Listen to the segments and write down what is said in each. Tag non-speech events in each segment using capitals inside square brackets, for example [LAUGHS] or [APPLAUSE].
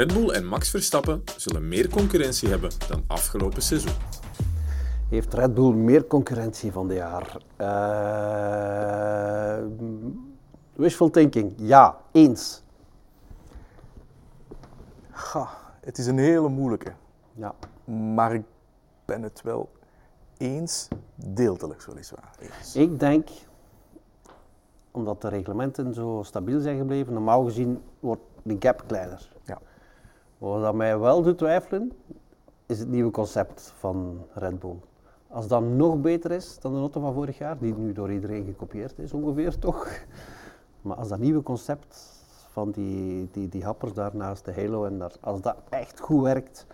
Red Bull en Max Verstappen zullen meer concurrentie hebben dan afgelopen seizoen. Heeft Red Bull meer concurrentie van dit jaar? Uh, wishful thinking, ja, eens. Ga, het is een hele moeilijke. Ja. Maar ik ben het wel eens, deeltelijk weliswaar. Eens. Ik denk, omdat de reglementen zo stabiel zijn gebleven, normaal gezien wordt de gap kleiner. Wat mij wel doet twijfelen, is het nieuwe concept van Red Bull. Als dat nog beter is dan de auto van vorig jaar, die nu door iedereen gekopieerd is ongeveer toch. Maar als dat nieuwe concept van die, die, die happers daar naast de Halo, en daar, als dat echt goed werkt,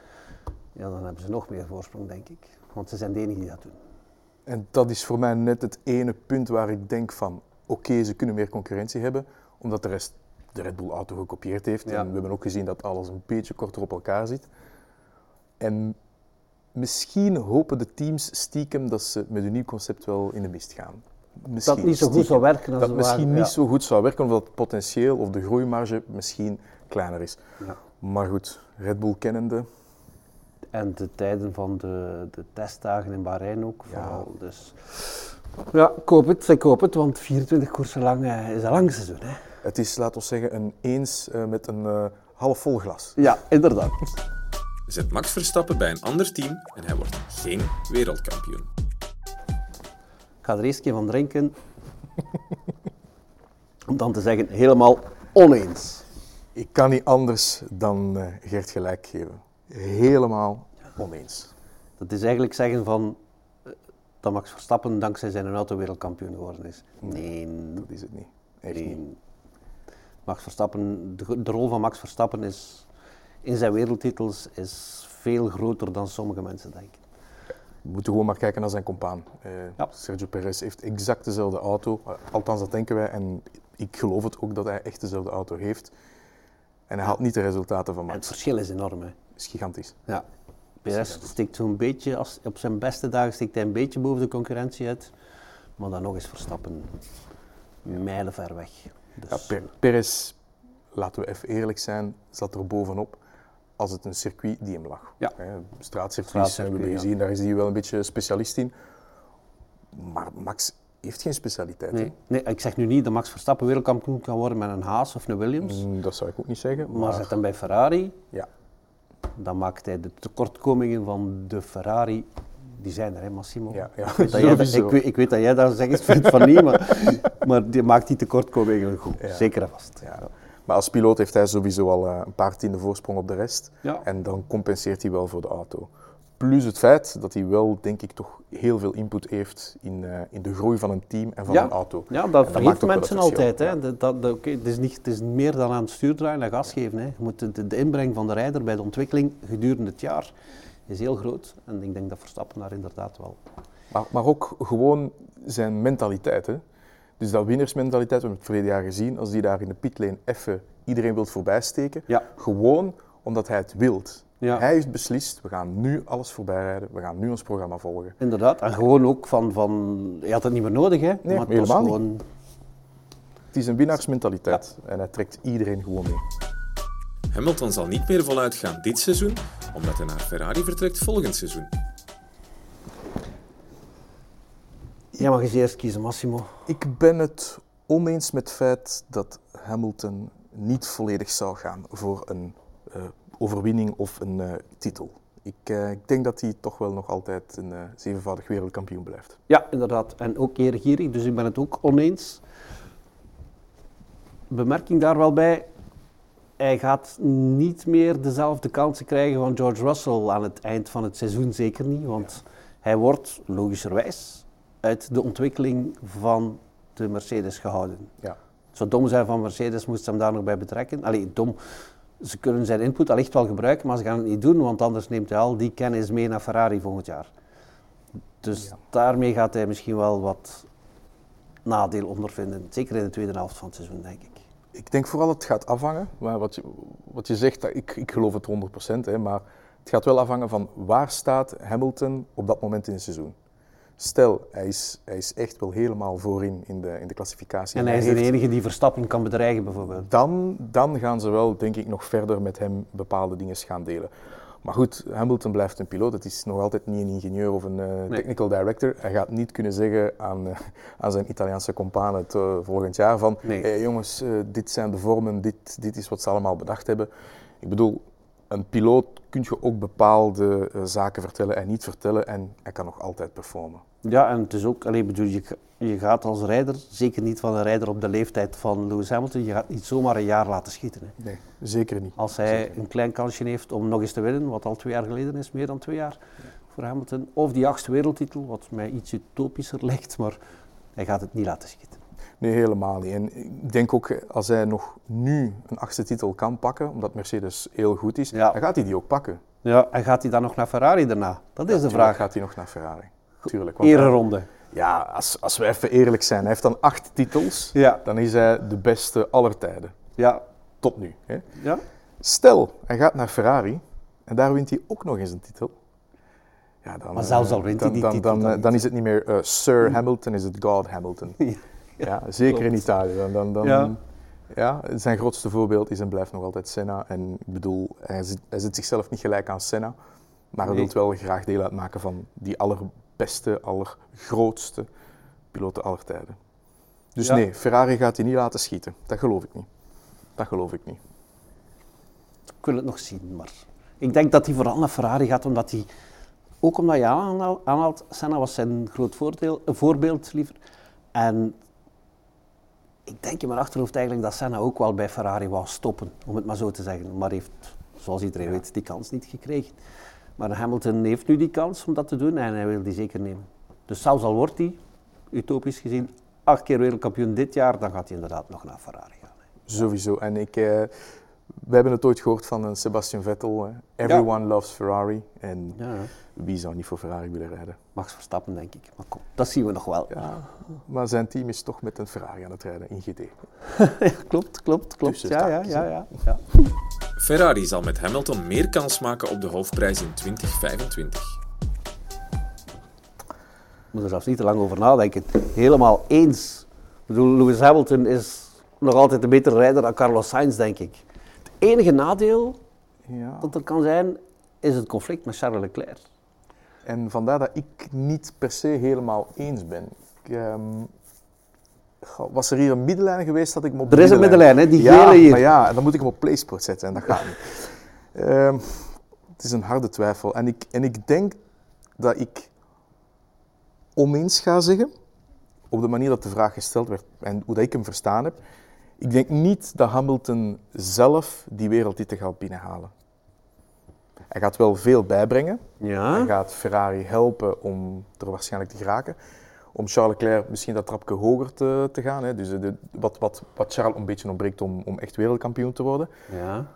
ja, dan hebben ze nog meer voorsprong denk ik. Want ze zijn de enigen die dat doen. En dat is voor mij net het ene punt waar ik denk van, oké, ze kunnen meer concurrentie hebben, omdat de rest de Red Bull auto gekopieerd heeft. En we hebben ook gezien dat alles een beetje korter op elkaar zit. En misschien hopen de teams stiekem dat ze met hun nieuw concept wel in de mist gaan. Misschien, dat niet zo goed zou werken als Dat misschien niet zo goed zou werken, omdat het potentieel of de groeimarge misschien kleiner is. Ja. Maar goed, Red Bull kennende. En de tijden van de, de testdagen in Bahrein ook vooral. Dus ja, ik hoop het, ik hoop het, want 24 koersen lang uh, is een lang seizoen. Hè. Het is, laten we zeggen, een eens uh, met een uh, half vol glas. Ja, inderdaad. Zet Max Verstappen bij een ander team en hij wordt geen wereldkampioen. Ik ga er eerst een keer van drinken. [LAUGHS] Om dan te zeggen, helemaal oneens. Ik kan niet anders dan uh, Gert gelijk geven. Helemaal oneens. Dat is eigenlijk zeggen van dat Max Verstappen dankzij zijn auto wereldkampioen geworden is. Nee, dat is het niet. Echt nee. niet. Max Verstappen, de, de, rol van Max Verstappen is in zijn wereldtitels is veel groter dan sommige mensen denken. We moeten gewoon maar kijken naar zijn compaan. Uh, ja. Sergio Perez heeft exact dezelfde auto. Althans, dat denken wij. En ik geloof het ook dat hij echt dezelfde auto heeft. En hij haalt niet de resultaten van Max. En het verschil is enorm. Hè? is gigantisch. Ja. Perez steekt zo'n beetje, als, op zijn beste dagen steekt hij een beetje boven de concurrentie uit. Maar dan nog eens Verstappen mijlen ver weg. Dus, ja, per, Perez, laten we even eerlijk zijn, zat er bovenop als het een circuit die hem lag. Ja. Straatcircuits hebben we gezien, daar is hij wel een beetje specialist in. Maar Max heeft geen specialiteit. Nee, nee, ik zeg nu niet dat Max Verstappen wereldkampioen kan worden met een Haas of een Williams. Mm, dat zou ik ook niet zeggen. Maar, maar zet hem bij Ferrari, ja. dan maakt hij de tekortkomingen van de Ferrari die zijn er, hè, Massimo. Ja, ja. Ik, weet dat [LAUGHS] jij, ik, weet, ik weet dat jij daar zegt vindt van niet, maar, [LAUGHS] maar die maakt die tekortkomingen goed. Ja. Zeker en vast. Ja. Maar als piloot heeft hij sowieso al uh, een paar tiende voorsprong op de rest. En dan compenseert hij wel voor de auto. Plus het feit dat hij wel, denk ik, toch heel veel input heeft in, uh, in de groei van een team en van ja. een auto. Ja, dat vergeet mensen altijd. Hè. Ja. Dat, dat, dat, okay, het, is niet, het is meer dan aan het stuur draaien en gas geven. Hè. Je moet de, de, inbreng van de rijder bij de ontwikkeling gedurende het jaar is heel groot. En ik denk dat Verstappen daar inderdaad wel... Maar, maar ook gewoon zijn mentaliteit. Hè. Dus dat winnersmentaliteit, we hebben het verleden jaar gezien, als die daar in de pitlane even iedereen wilt voorbijsteken. Ja. Gewoon omdat hij het wilt. Ja. Hij heeft beslist, we gaan nu alles voorbijrijden, we gaan nu ons programma volgen. Inderdaad, en gewoon ook van, van je had het niet meer nodig hè. Nee, maar het helemaal was gewoon... niet. Het is een winnaarsmentaliteit ja. en hij trekt iedereen gewoon mee. Hamilton zal niet meer voluit gaan dit seizoen, omdat hij naar Ferrari vertrekt volgend seizoen. Jij mag eens eerst kiezen, Massimo. Ik ben het oneens met het feit dat Hamilton niet volledig zou gaan voor een uh, overwinning of een uh, titel. Ik, uh, ik, denk dat hij toch wel nog altijd een zevenvoudig wereldkampioen blijft. Ja, inderdaad. En ook eergierig, dus ik ben het ook oneens. Bemerking daar wel bij, hij gaat niet meer dezelfde kansen krijgen van George Russell aan het eind van het seizoen, zeker niet. Want ja. hij wordt logischerwijs uit de ontwikkeling van de Mercedes gehouden. Ja. Het zou dom zijn van Mercedes, moest hem daar nog bij betrekken. Allee, dom. Ze kunnen zijn input allicht wel gebruiken, maar ze gaan het niet doen, want anders neemt hij al die kennis mee naar Ferrari volgend jaar. Dus ja. daarmee gaat hij misschien wel wat nadeel ondervinden. Zeker in de tweede helft van het seizoen, denk ik. Ik denk vooral het gaat afhangen. Maar wat, je, wat je zegt, ik, ik geloof het 100%. Hè, maar het gaat wel afhangen van waar staat Hamilton op dat moment in het seizoen. Stel, hij is, hij is echt wel helemaal voorin in de, in de klassificatie. En hij is de enige die Verstappen kan bedreigen, bijvoorbeeld. dan, dan gaan ze wel, denk ik, nog verder met hem bepaalde dingen gaan delen. Maar goed, Hamilton blijft een piloot. Het is nog altijd niet een ingenieur of een eh, Nee. technical director. Hij gaat niet kunnen zeggen aan, eh, aan zijn Italiaanse companen het eh, volgend jaar van Nee. "Hey, jongens, dit zijn de vormen, dit, dit is wat ze allemaal bedacht hebben. Ik bedoel, een piloot kun je ook bepaalde zaken vertellen en niet vertellen en hij kan nog altijd performen. Ja, en het is ook, alleen bedoel, je, je gaat als rijder, zeker niet van een rijder op de leeftijd van Lewis Hamilton, je gaat niet zomaar een jaar laten schieten. Hè. Nee, zeker niet. Als hij een klein kansje heeft om nog eens te winnen, wat al twee jaar geleden is, meer dan twee jaar voor Hamilton, of die achtste wereldtitel, wat mij iets utopischer [LAUGHS] lijkt, maar hij gaat het niet laten schieten. Nee, helemaal niet. En ik denk ook, als hij nog nu een achtste titel kan pakken, omdat Mercedes heel goed is, Ja. dan gaat hij die ook pakken. Ja, en gaat hij dan nog naar Ferrari daarna? Dat is de vraag. Gaat hij nog naar Ferrari? Tuurlijk. hij- Ereronde. ja, als, als we even eerlijk zijn, hij heeft dan acht titels, Ja, dan is hij de beste aller tijden. ja, Tot nu. Hè? ja. Stel, hij gaat naar Ferrari en daar wint hij ook nog eens een titel. Ja, dan, Maar zelfs eh, al wint hij dan, die dan, titel dan, dan eh, niet. dan is het niet meer eh, Sir Hamilton, is het God Hamilton. [LAUGHS] Ja, zeker in. Italië. Dan, dan, dan, Ja. ja. zijn grootste voorbeeld is en blijft nog altijd Senna. En ik bedoel, hij zit, hij zit zichzelf niet gelijk aan Senna, maar hij Nee. wil wel graag deel uitmaken van die allerbeste, allergrootste piloten aller tijden. Dus Ja. nee, Ferrari gaat hij niet laten schieten. Dat geloof ik niet. Dat geloof ik niet. Ik wil het nog zien, maar ik denk dat hij vooral naar Ferrari gaat, omdat hij, ook omdat je aanhaal- aanhaalt, Senna was zijn groot voordeel, een voorbeeld liever. En ik denk in mijn achterhoofd eigenlijk dat Senna ook wel bij Ferrari wou stoppen, om het maar zo te zeggen. Maar heeft, zoals iedereen weet, die kans niet gekregen. Maar Hamilton heeft nu die kans om dat te doen en hij wil die zeker nemen. Dus zelfs al wordt hij, utopisch gezien, acht keer wereldkampioen dit jaar, dan gaat hij inderdaad nog naar Ferrari gaan. Sowieso. En ik, eh, we hebben het ooit gehoord van een Sebastian Vettel. hè. Everyone loves Ferrari. En Ja, ja. wie zou niet voor Ferrari willen rijden? Max Verstappen, denk ik. Maar kom, dat zien we nog wel. Ja, maar zijn team is toch met een Ferrari aan het rijden in GT. [LAUGHS] Ja, klopt, klopt, klopt. Ja, ja, ja, [LAUGHS] ja. Ferrari zal met Hamilton meer kans maken op de hoofdprijs in 2025. Ik moet er zelfs niet te lang over nadenken. Helemaal eens. Ik bedoel, Lewis Hamilton is nog altijd een betere rijder dan Carlos Sainz, denk ik. Het enige nadeel Ja. dat er kan zijn, is het conflict met Charles Leclerc. En vandaar dat ik niet per se helemaal eens ben. Ik, ehm, was er hier een middenlijn geweest, dat ik hem op Er is een middenlijn, hè, die ja, gele hier. maar ja, dan moet ik hem op PlaySport zetten en dat gaat niet. [LAUGHS] Ehm, het is een harde twijfel. En ik, en ik denk dat ik oneens ga zeggen, op de manier dat de vraag gesteld werd en hoe dat ik hem verstaan heb. Ik denk niet dat Hamilton zelf die wereldtitel gaat binnenhalen. Hij gaat wel veel bijbrengen. Hij Ja, gaat Ferrari helpen om er waarschijnlijk te geraken. Om Charles Leclerc misschien dat trapje hoger te, te gaan. Hè. Dus de, wat, wat, wat Charles een beetje ontbreekt om, om echt wereldkampioen te worden. ja.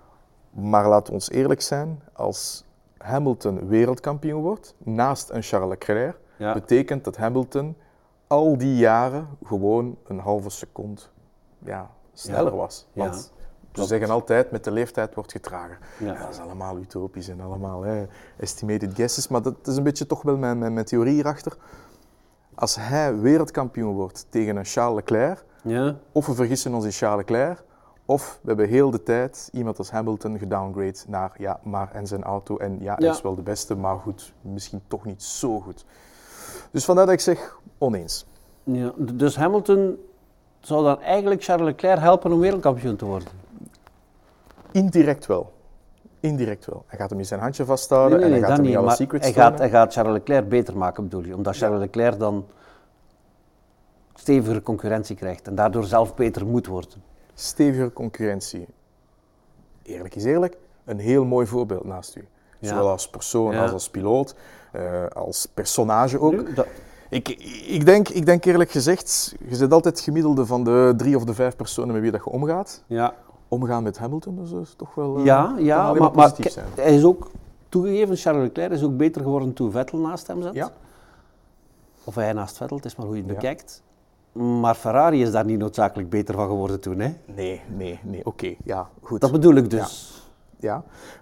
Maar laten we ons eerlijk zijn, als Hamilton wereldkampioen wordt, naast een Charles Leclerc, ja. betekent dat Hamilton al die jaren gewoon een halve seconde ja, sneller was. Ja, Want ze zeggen altijd, met de leeftijd wordt je trager. Ja. Ja, dat is allemaal utopisch en allemaal hè, estimated guesses, maar dat is een beetje toch wel mijn, mijn, mijn theorie hierachter. Als hij wereldkampioen wordt tegen een Charles Leclerc, ja. of we vergissen ons in Charles Leclerc, of we hebben heel de tijd iemand als Hamilton gedowngrade naar ja, maar en zijn auto en ja, hij Ja. is wel de beste, maar goed, misschien toch niet zo goed. Dus vandaar dat ik zeg oneens. ja. Dus Hamilton zou dan eigenlijk Charles Leclerc helpen om wereldkampioen te worden? Indirect wel. Indirect wel. Hij gaat hem in zijn handje vasthouden en hij gaat hem niet alle secrets hij gaat, hij gaat Charles Leclerc beter maken, bedoel je? Omdat Charles Leclerc dan stevigere concurrentie krijgt en daardoor zelf beter moet worden. Stevige concurrentie. Eerlijk is eerlijk, een heel mooi voorbeeld naast u. Ja. Zowel als persoon Ja. als als piloot, eh, als personage ook. Nu, Ik, ik, denk, ik denk eerlijk gezegd, je zit altijd het gemiddelde van de drie of de vijf personen met wie dat je omgaat. ja, Omgaan met Hamilton, dus dat is toch wel eh, ja, ja maar, zijn. hij is ook toegegeven, Charles Leclerc is ook beter geworden toen Vettel naast hem zat. Ja. Of hij naast Vettel, het is maar hoe je het Ja. bekijkt. Maar Ferrari is daar niet noodzakelijk beter van geworden toen. Hè? Nee, nee, nee, oké, ja, goed. Dat bedoel ik dus. Ja,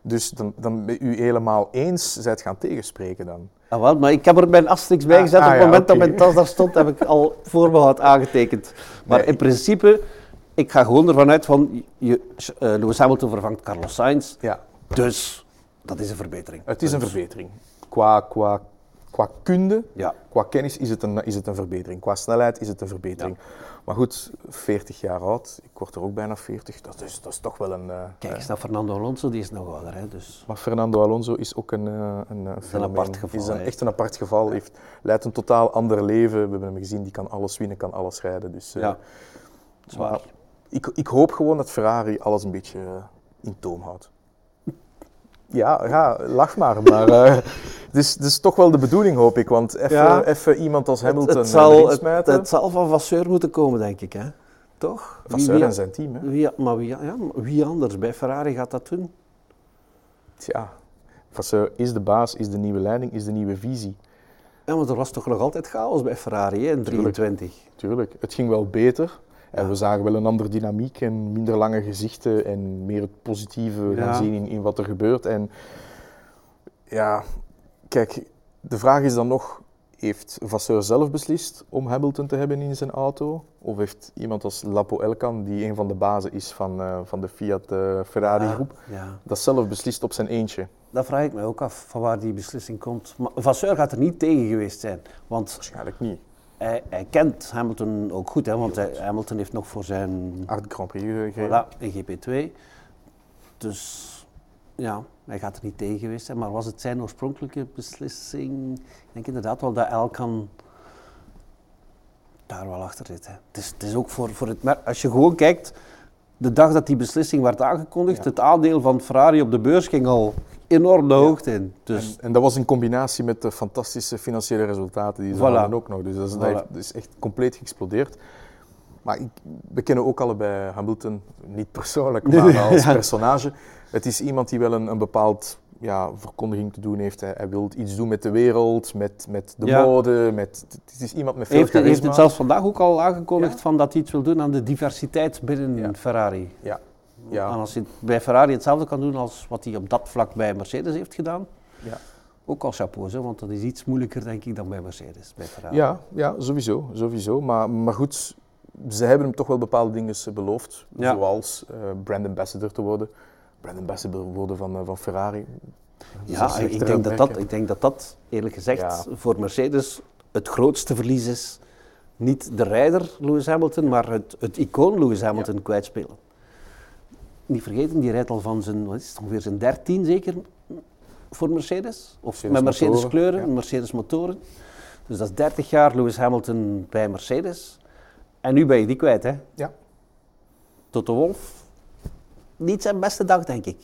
dus dan, dan ben u helemaal eens zijt gaan tegenspreken dan. Ah, wel, maar ik heb er mijn asterix bij Ah, gezet. ah, Op het ja, moment dat mijn tas daar stond, heb ik al [LAUGHS] voorbehoud aangetekend. Maar Nee, in principe, ik ga gewoon ervan uit van, je, eh, Lewis Hamilton vervangt Carlos Sainz. Ja, Dus, dat is een verbetering. het is een Dus, verbetering. Qua, qua, qua kunde, Ja. qua kennis is het, een, is het een verbetering. Qua snelheid is het een verbetering. Maar goed, 40 jaar oud, ik word er ook bijna 40, dat is, dat is toch wel een... eh, Kijk eh, eens naar Fernando Alonso, die is nog ouder. Hè, dus. Maar Fernando Alonso is ook een, eh, een, eh, apart geval, Is een, echt een apart geval. Heeft, leidt een totaal ander leven. We hebben hem gezien, die kan alles winnen, kan alles rijden. Dus, eh, Ja, zwaar. maar ik, ik hoop gewoon dat Ferrari alles een beetje eh, in toom houdt. Ja, ja, lach maar. Maar eh, het, is, het is toch wel de bedoeling, hoop ik. Want even, Ja. even iemand als Hamilton het, het, eh, zal, het, smijten. het zal van Vasseur moeten komen, denk ik. Hè? Toch? Vasseur en zijn team. Hè. wie, maar wie, ja, wie anders? Bij Ferrari gaat dat doen. Tja, Vasseur is de baas, is de nieuwe leiding, is de nieuwe visie. Ja, maar er was toch nog altijd chaos bij Ferrari hè, in Tuurlijk. 23. Tuurlijk, het ging wel beter. En we zagen wel een andere dynamiek en minder lange gezichten en meer het positieve gaan zien in, in wat er gebeurt. En ja, kijk, de vraag is dan nog, heeft Vasseur zelf beslist om Hamilton te hebben in zijn auto? Of heeft iemand als Lapo Elkan, die een van de bazen is van, eh, van de Fiat eh, Ferrari Ja, groep, Ja, dat zelf beslist op zijn eentje? dat vraag ik me ook af, van waar die beslissing komt. Maar Vasseur gaat er niet tegen geweest zijn, want Waarschijnlijk niet. Hij, hij kent Hamilton ook goed. Hè, want hij- Hamilton heeft nog voor zijn Art Grand Prix. Voilà, in GP2. Dus ja, hij gaat er niet tegen geweest zijn. Maar was het zijn oorspronkelijke beslissing? Ik denk inderdaad wel dat Elkan daar wel achter zit. Hè. Het, is, het is ook voor, voor het merk. Als je gewoon kijkt, de dag dat die beslissing werd aangekondigd, Ja. het aandeel van Ferrari op de beurs ging al enorm de hoogte in. Dus En, en dat was in combinatie met de fantastische financiële resultaten die ze Voilà. hadden ook nog. Dus dat is, dat Voilà. heeft- dat is echt compleet geëxplodeerd. Maar ik, we kennen ook allebei Hamilton, niet persoonlijk, [LAUGHS] maar nee, als ja. personage. Het is iemand die wel een, een bepaald ja, verkondiging te doen heeft. Hij, hij wil iets doen met de wereld, met, met de Ja. mode. Met, het is iemand met veel heeft, heeft charisma. het zelfs vandaag ook al aangekondigd Ja. van dat hij iets wil doen aan de diversiteit binnen. Ferrari. Ja, ja, En als hij bij Ferrari hetzelfde kan doen als wat hij op dat vlak bij Mercedes heeft gedaan, ja. ook al chapeau, hè, want dat is iets moeilijker denk ik dan bij Mercedes, bij Ferrari. Ja, ja sowieso. sowieso. Maar, maar goed, ze hebben hem toch wel bepaalde dingen beloofd. Ja. Zoals eh brand ambassador te worden. Brand ambassador worden van, eh, van Ferrari. Ja, ik denk, dat dat, ik denk dat dat, eerlijk gezegd, Ja. voor Mercedes het grootste verlies is. Niet de rijder Lewis Hamilton, maar het, het icoon Lewis Hamilton kwijtspelen. Niet vergeten, die rijdt al van zijn, wat is het, ongeveer zijn 13 zeker voor Mercedes. Of Mercedes met Mercedes motoren, kleuren, ja. Mercedes motoren. Dus dat is 30 jaar Lewis Hamilton bij Mercedes. En nu ben je die kwijt, hè? Ja. Toto Wolff, niet zijn beste dag, denk ik.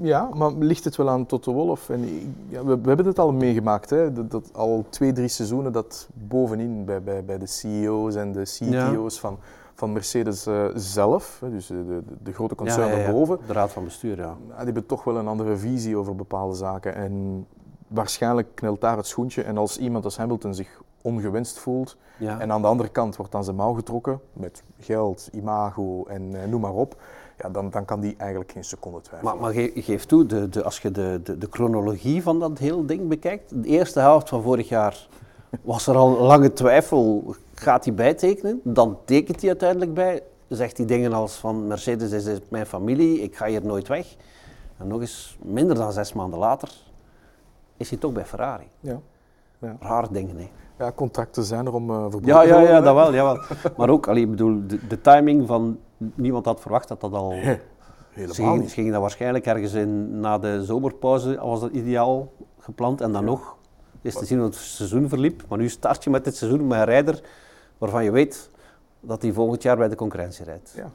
Ja, maar ligt het wel aan Toto Wolff? En ik- ja, we, we hebben het al meegemaakt, hè? Dat, dat al twee, drie seizoenen dat bovenin bij, bij, bij de CEO's en de CTO's van, van Mercedes eh, zelf, dus de, de, de grote concern Ja, ja, ja. daarboven, De raad van bestuur, ja. die hebben toch wel een andere visie over bepaalde zaken. En waarschijnlijk knelt daar het schoentje. En als iemand als Hamilton zich ongewenst voelt, ja. en aan de andere kant wordt aan zijn mouw getrokken met geld, imago en eh, noem maar op, ja, dan, dan kan die eigenlijk geen seconde twijfelen. Maar, maar ge- geef toe, de, de, als je de, de, de chronologie van dat hele ding bekijkt, de eerste helft van vorig jaar was er al lange twijfel, gaat hij bijtekenen? Dan tekent hij uiteindelijk bij, zegt hij dingen als van Mercedes is mijn familie, ik ga hier nooit weg. En nog eens, minder dan zes maanden later, is hij toch bij Ferrari. Ja. Rare dingen, hè. ja, contracten zijn er om verbroken Ja, te ja, worden, ja, dat wel, jawel. Maar ook, allee, ik bedoel, de, de timing van, niemand had verwacht dat dat al... [LAUGHS] Helemaal ze gingen dat waarschijnlijk ergens in, na de zomerpauze, was dat ideaal gepland. En dan nog is te zien hoe het seizoen verliep. Maar nu start je met dit seizoen met een rijder waarvan je weet dat hij volgend jaar bij de concurrentie rijdt. Ja.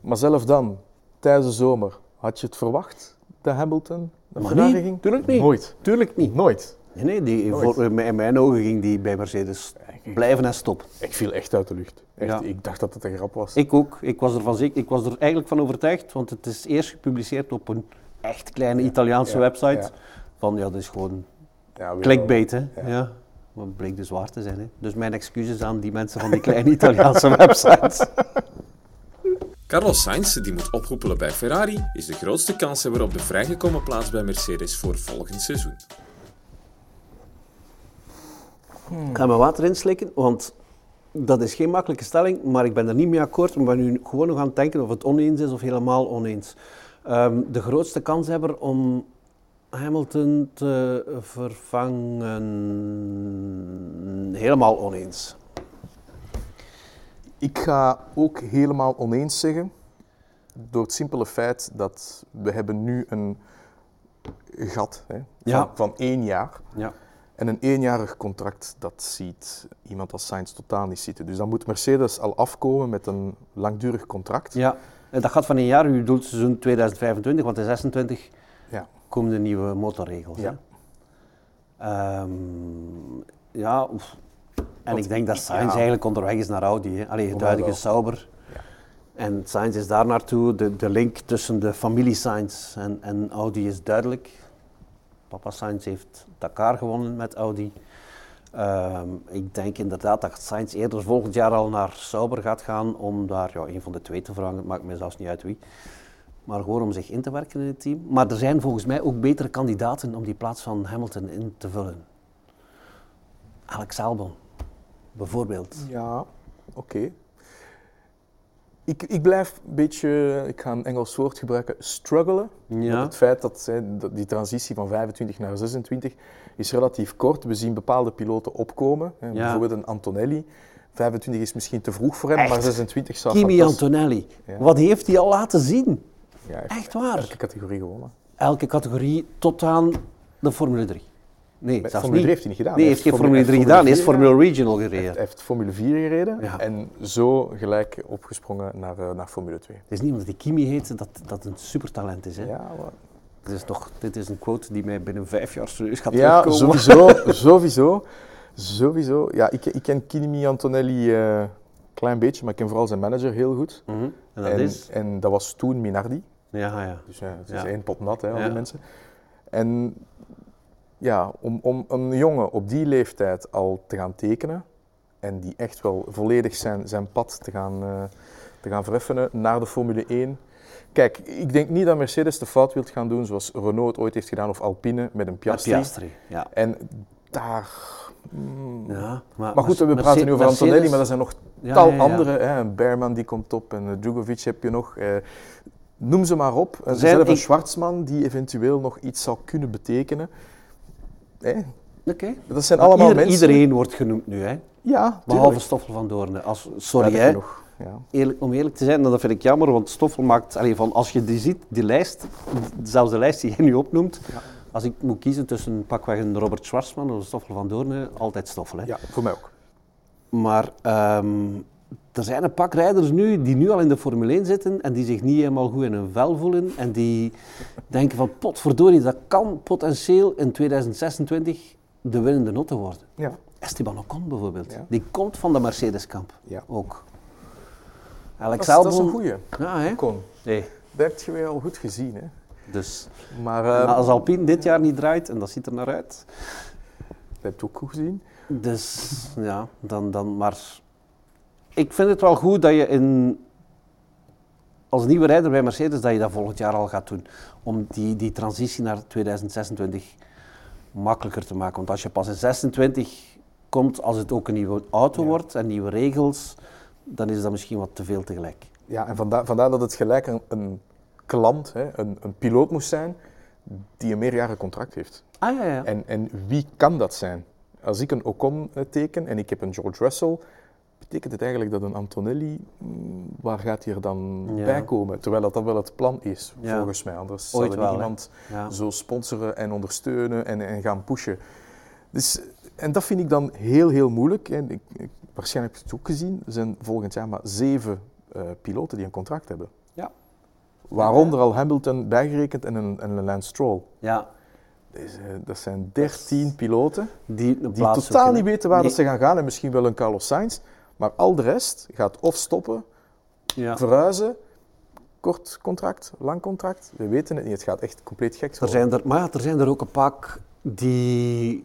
Maar zelf dan, tijdens de zomer, had je het verwacht dat Hamilton naar Maar niet, ging? tuurlijk niet. Nooit. Tuurlijk niet. Nooit. Nee, nee die, voor, in mijn ogen ging die bij Mercedes blijven en stoppen. Ik viel echt uit de lucht. Echt, Ja. Ik dacht dat het een grap was. Ik ook. Ik was, er van zeker, ik was er eigenlijk van overtuigd, want het is eerst gepubliceerd op een echt kleine Italiaanse Ja, website. Van ja, dat is gewoon Clickbait, hè? Ja. Het bleek dus waar te zijn, hè? Dus mijn excuses aan die mensen van die kleine Italiaanse [LAUGHS] websites. Carlos Sainz, die moet ophoepelen bij Ferrari, is de grootste kanshebber op de vrijgekomen plaats bij Mercedes voor volgend seizoen. Ik ga mijn water inslikken, want dat is geen makkelijke stelling, maar ik ben er niet mee akkoord. Ik ben nu gewoon nog aan het denken of het oneens is of helemaal oneens. Ehm, de grootste kanshebber om Hamilton te vervangen, helemaal oneens. Ik ga ook helemaal oneens zeggen, door het simpele feit dat we hebben nu een gat hè, van, Ja. van één jaar. Ja. En een eenjarig contract, dat ziet iemand als Sainz totaal niet zitten. Dus dan moet Mercedes al afkomen met een langdurig contract. Ja, en dat gaat van een jaar, u bedoelt seizoen 2025, want in 26 Ja. Komen de nieuwe motorregels. Ja. Ehm, ja, oef. en ik denk dat Sainz ja. eigenlijk onderweg is naar Audi. Hè? Allee, het huidige wel. Sauber. Ja. En Sainz is daar naartoe. De, de link tussen de familie Sainz en, en Audi is duidelijk. Papa Sainz heeft Dakar gewonnen met Audi. Ehm, ik denk inderdaad dat Sainz eerder volgend jaar al naar Sauber gaat gaan om daar ja, een van de twee te vervangen. Het maakt me zelfs niet uit wie. Maar gewoon om zich in te werken in het team. Maar er zijn volgens mij ook betere kandidaten om die plaats van Hamilton in te vullen. Alex Albon, bijvoorbeeld. Ja, oké. Ik, ik blijf een beetje, ik ga een Engels woord gebruiken, struggelen. Ja. Met het feit dat, hè, dat die transitie van 25 naar 26 is relatief kort. We zien bepaalde piloten opkomen. Hè, Bijvoorbeeld een Antonelli. 25 is misschien te vroeg voor hem, Echt? maar 26 zou Kimi fantastisch- Antonelli, Ja. wat heeft hij al laten zien? Ja, heeft Echt waar? Elke categorie gewonnen. Elke categorie tot aan de Formule 3. Nee, Formule niet. 3 heeft hij niet gedaan. Nee, Hij heeft geen heeft Formule 3 Formule gedaan. Hij is 4 Formule Regional gereden. heeft, hij heeft Formule 4 gereden Ja. en zo gelijk opgesprongen naar, eh, naar Formule 2. Het is niet omdat hij Kimi heet dat dat een supertalent is. Hè? Ja, maar Dit, is toch, dit is een quote die mij binnen vijf jaar serieus gaat Ja, terugkomen. sowieso, [LAUGHS] sowieso, sowieso. Ja, ik, ik ken Kimi Antonelli een klein beetje, maar ik ken vooral zijn manager heel goed. Mhm. En dat en, is? en dat was toen Minardi. Ja, ja. Dus ja, het is Ja. één pot nat, hè, al Ja. die mensen. En ja, om, om een jongen op die leeftijd al te gaan tekenen en die echt wel volledig zijn, zijn pad te gaan, eh, te gaan vereffenen naar de Formule 1. Kijk, ik denk niet dat Mercedes de fout wilt gaan doen zoals Renault het ooit heeft gedaan of Alpine met een Piastri. Piastri. Ja. En daar... mm, Ja, maar goed, Merce- we praten nu over Mercedes- Antonelli, maar er zijn nog Ja, tal ja, ja. andere. Hè. Een Berman die komt op en uh, Djokovic heb je nog. eh, noem ze maar op. En Zijn- zelf een ik- Schwarzman die eventueel nog iets zou kunnen betekenen. Hè? Oké. Dat zijn allemaal ieder- mensen... Iedereen wordt genoemd nu, hè? Ja, behalve. Stoffel van Doornen. Als, sorry, hè? genoeg. Ja. Eerlijk, om eerlijk te zijn, dat vind ik jammer, want Stoffel maakt, allee, van, als je die ziet, die lijst, zelfs de lijst die jij nu opnoemt, Ja. als ik moet kiezen tussen pakweg een Robert Schwarzman of een Stoffel van Doornen, altijd Stoffel. Hè? ja, voor mij ook. Maar ehm, er zijn een pak rijders nu die nu al in de Formule 1 zitten en die zich niet helemaal goed in hun vel voelen en die [LAUGHS] denken van potverdorie, dat kan potentieel in 2026 de winnende notte worden. Ja. Esteban Ocon bijvoorbeeld, Ja. die komt van de Mercedes-kamp Ja. ook. Dat, Alex is, dat is een goeie. Ja, hè? Nee, Dat heb je weer al goed gezien. Hè. dus Maar en eh, als Alpine dit jaar niet draait, en dat ziet er naar uit, dat heb je ook goed gezien. dus ja, dan, dan maar... Ik vind het wel goed dat je in, als nieuwe rijder bij Mercedes, dat je dat volgend jaar al gaat doen. Om die, die transitie naar 2026 makkelijker te maken. Want als je pas in 26 komt, als het ook een nieuwe auto Ja. wordt en nieuwe regels, dan is dat misschien wat te veel tegelijk. Ja, en vandaar, vandaar dat het gelijk een, een klant, hè, een, een piloot moest zijn die een meerjarig contract heeft. Ah ja, ja. En, en wie kan dat zijn? Als ik een Ocon eh, teken en ik heb een George Russell, betekent het eigenlijk dat een Antonelli, mm, waar gaat hij er dan Ja. bij komen? Terwijl dat, dat wel het plan is, Ja. volgens mij. Anders Ooit zou er wel, iemand ja. zo sponsoren en ondersteunen en, en gaan pushen. Dus, en dat vind ik dan heel, heel moeilijk. En ik, ik- waarschijnlijk heb je het ook gezien. Er zijn volgend jaar maar zeven eh, piloten die een contract hebben. Ja. Waaronder al Hamilton bijgerekend en een, en een Lance Stroll. ja. Dus, eh, dat zijn dertien piloten Die, totaal niet weten waar dat ze gaan gaan. En misschien wel een Carlos Sainz. Maar al de rest gaat of stoppen, Ja. verhuizen, kort contract, lang contract. We weten het niet. Het gaat echt compleet gek Er zijn er, maar er zijn er ook een pak die,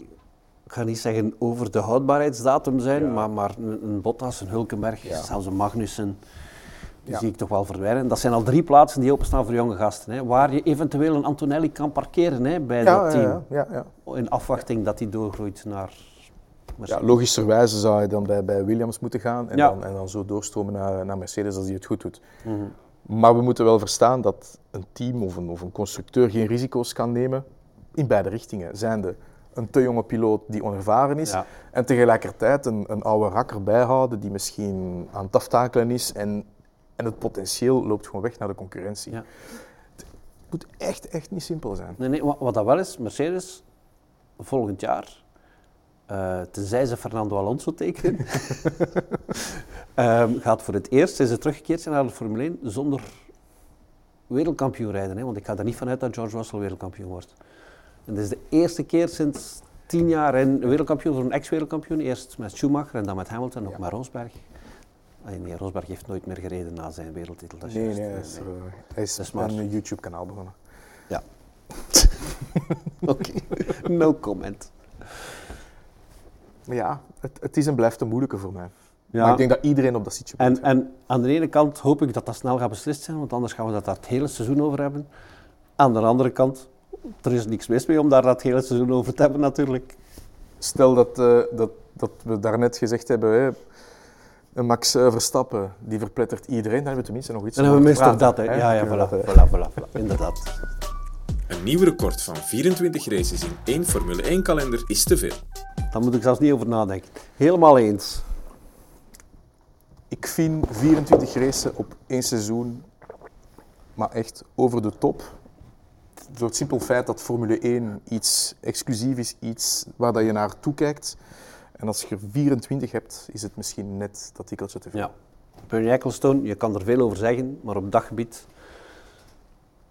ik ga niet zeggen over de houdbaarheidsdatum zijn, Ja. maar, maar een, een Bottas, een Hulkenberg, Ja. zelfs een Magnussen, Die Ja. zie ik toch wel verdwijnen. Dat zijn al drie plaatsen die openstaan voor jonge gasten. Hè, waar je eventueel een Antonelli kan parkeren hè, bij dat team. ja, ja, ja. In afwachting dat hij doorgroeit naar... Ja, logischerwijze zou je dan bij, bij Williams moeten gaan en, Ja. dan, en dan zo doorstromen naar, naar Mercedes als die het goed doet. Mhm. Maar we moeten wel verstaan dat een team of een, of een constructeur geen risico's kan nemen in beide richtingen. Zijnde een te jonge piloot die onervaren is Ja. en tegelijkertijd een, een oude rakker bijhouden die misschien aan het aftakelen is en, en het potentieel loopt gewoon weg naar de concurrentie. Ja. Het moet echt, echt niet simpel zijn. Nee, nee, wat dat wel is, Mercedes volgend jaar, eh, tenzij ze Fernando Alonso tekenen, [LAUGHS] ehm, gaat voor het eerst, sinds ze teruggekeerd zijn naar de Formule 1, zonder wereldkampioen rijden. Hè? Want ik ga er niet vanuit dat George Russell wereldkampioen wordt. En dit is de eerste keer sinds tien jaar een wereldkampioen voor een ex-wereldkampioen. Eerst met Schumacher en dan met Hamilton, ook Ja. met Rosberg. Nee, Rosberg heeft nooit meer gereden na zijn wereldtitel. Dat Nee, nee, hij is, nee. hij is Dat is maar- een YouTube-kanaal begonnen. Ja. [LAUGHS] [LAUGHS] Oké, no comment. Ja, het, het is en blijft een moeilijke voor mij. Ja. Maar ik denk dat iedereen op dat zitje En, moet. en aan de ene kant hoop ik dat dat snel gaat beslist zijn, want anders gaan we dat daar het hele seizoen over hebben. Aan de andere kant, er is niks mis mee om daar dat hele seizoen over te hebben natuurlijk. Stel dat, eh, dat, dat we daarnet gezegd hebben, hè, een Max eh, Verstappen, die verplettert iedereen, dan hebben we tenminste nog iets Dan hebben we minstens dat, hè. Ja, ja, voilà, voilà, voilà, voilà, inderdaad. Een nieuw record van 24 races in één Formule 1 kalender is te veel. Daar moet ik zelfs niet over nadenken. Helemaal eens. Ik vind 24 racen op één seizoen, maar echt over de top. Door het simpel feit dat Formule 1 iets exclusief is, iets waar dat je naar toekijkt. En als je er 24 hebt, is het misschien net dat tikkeltje te veel. Ja. Bernie Ecclestone, je kan er veel over zeggen, maar op dat gebied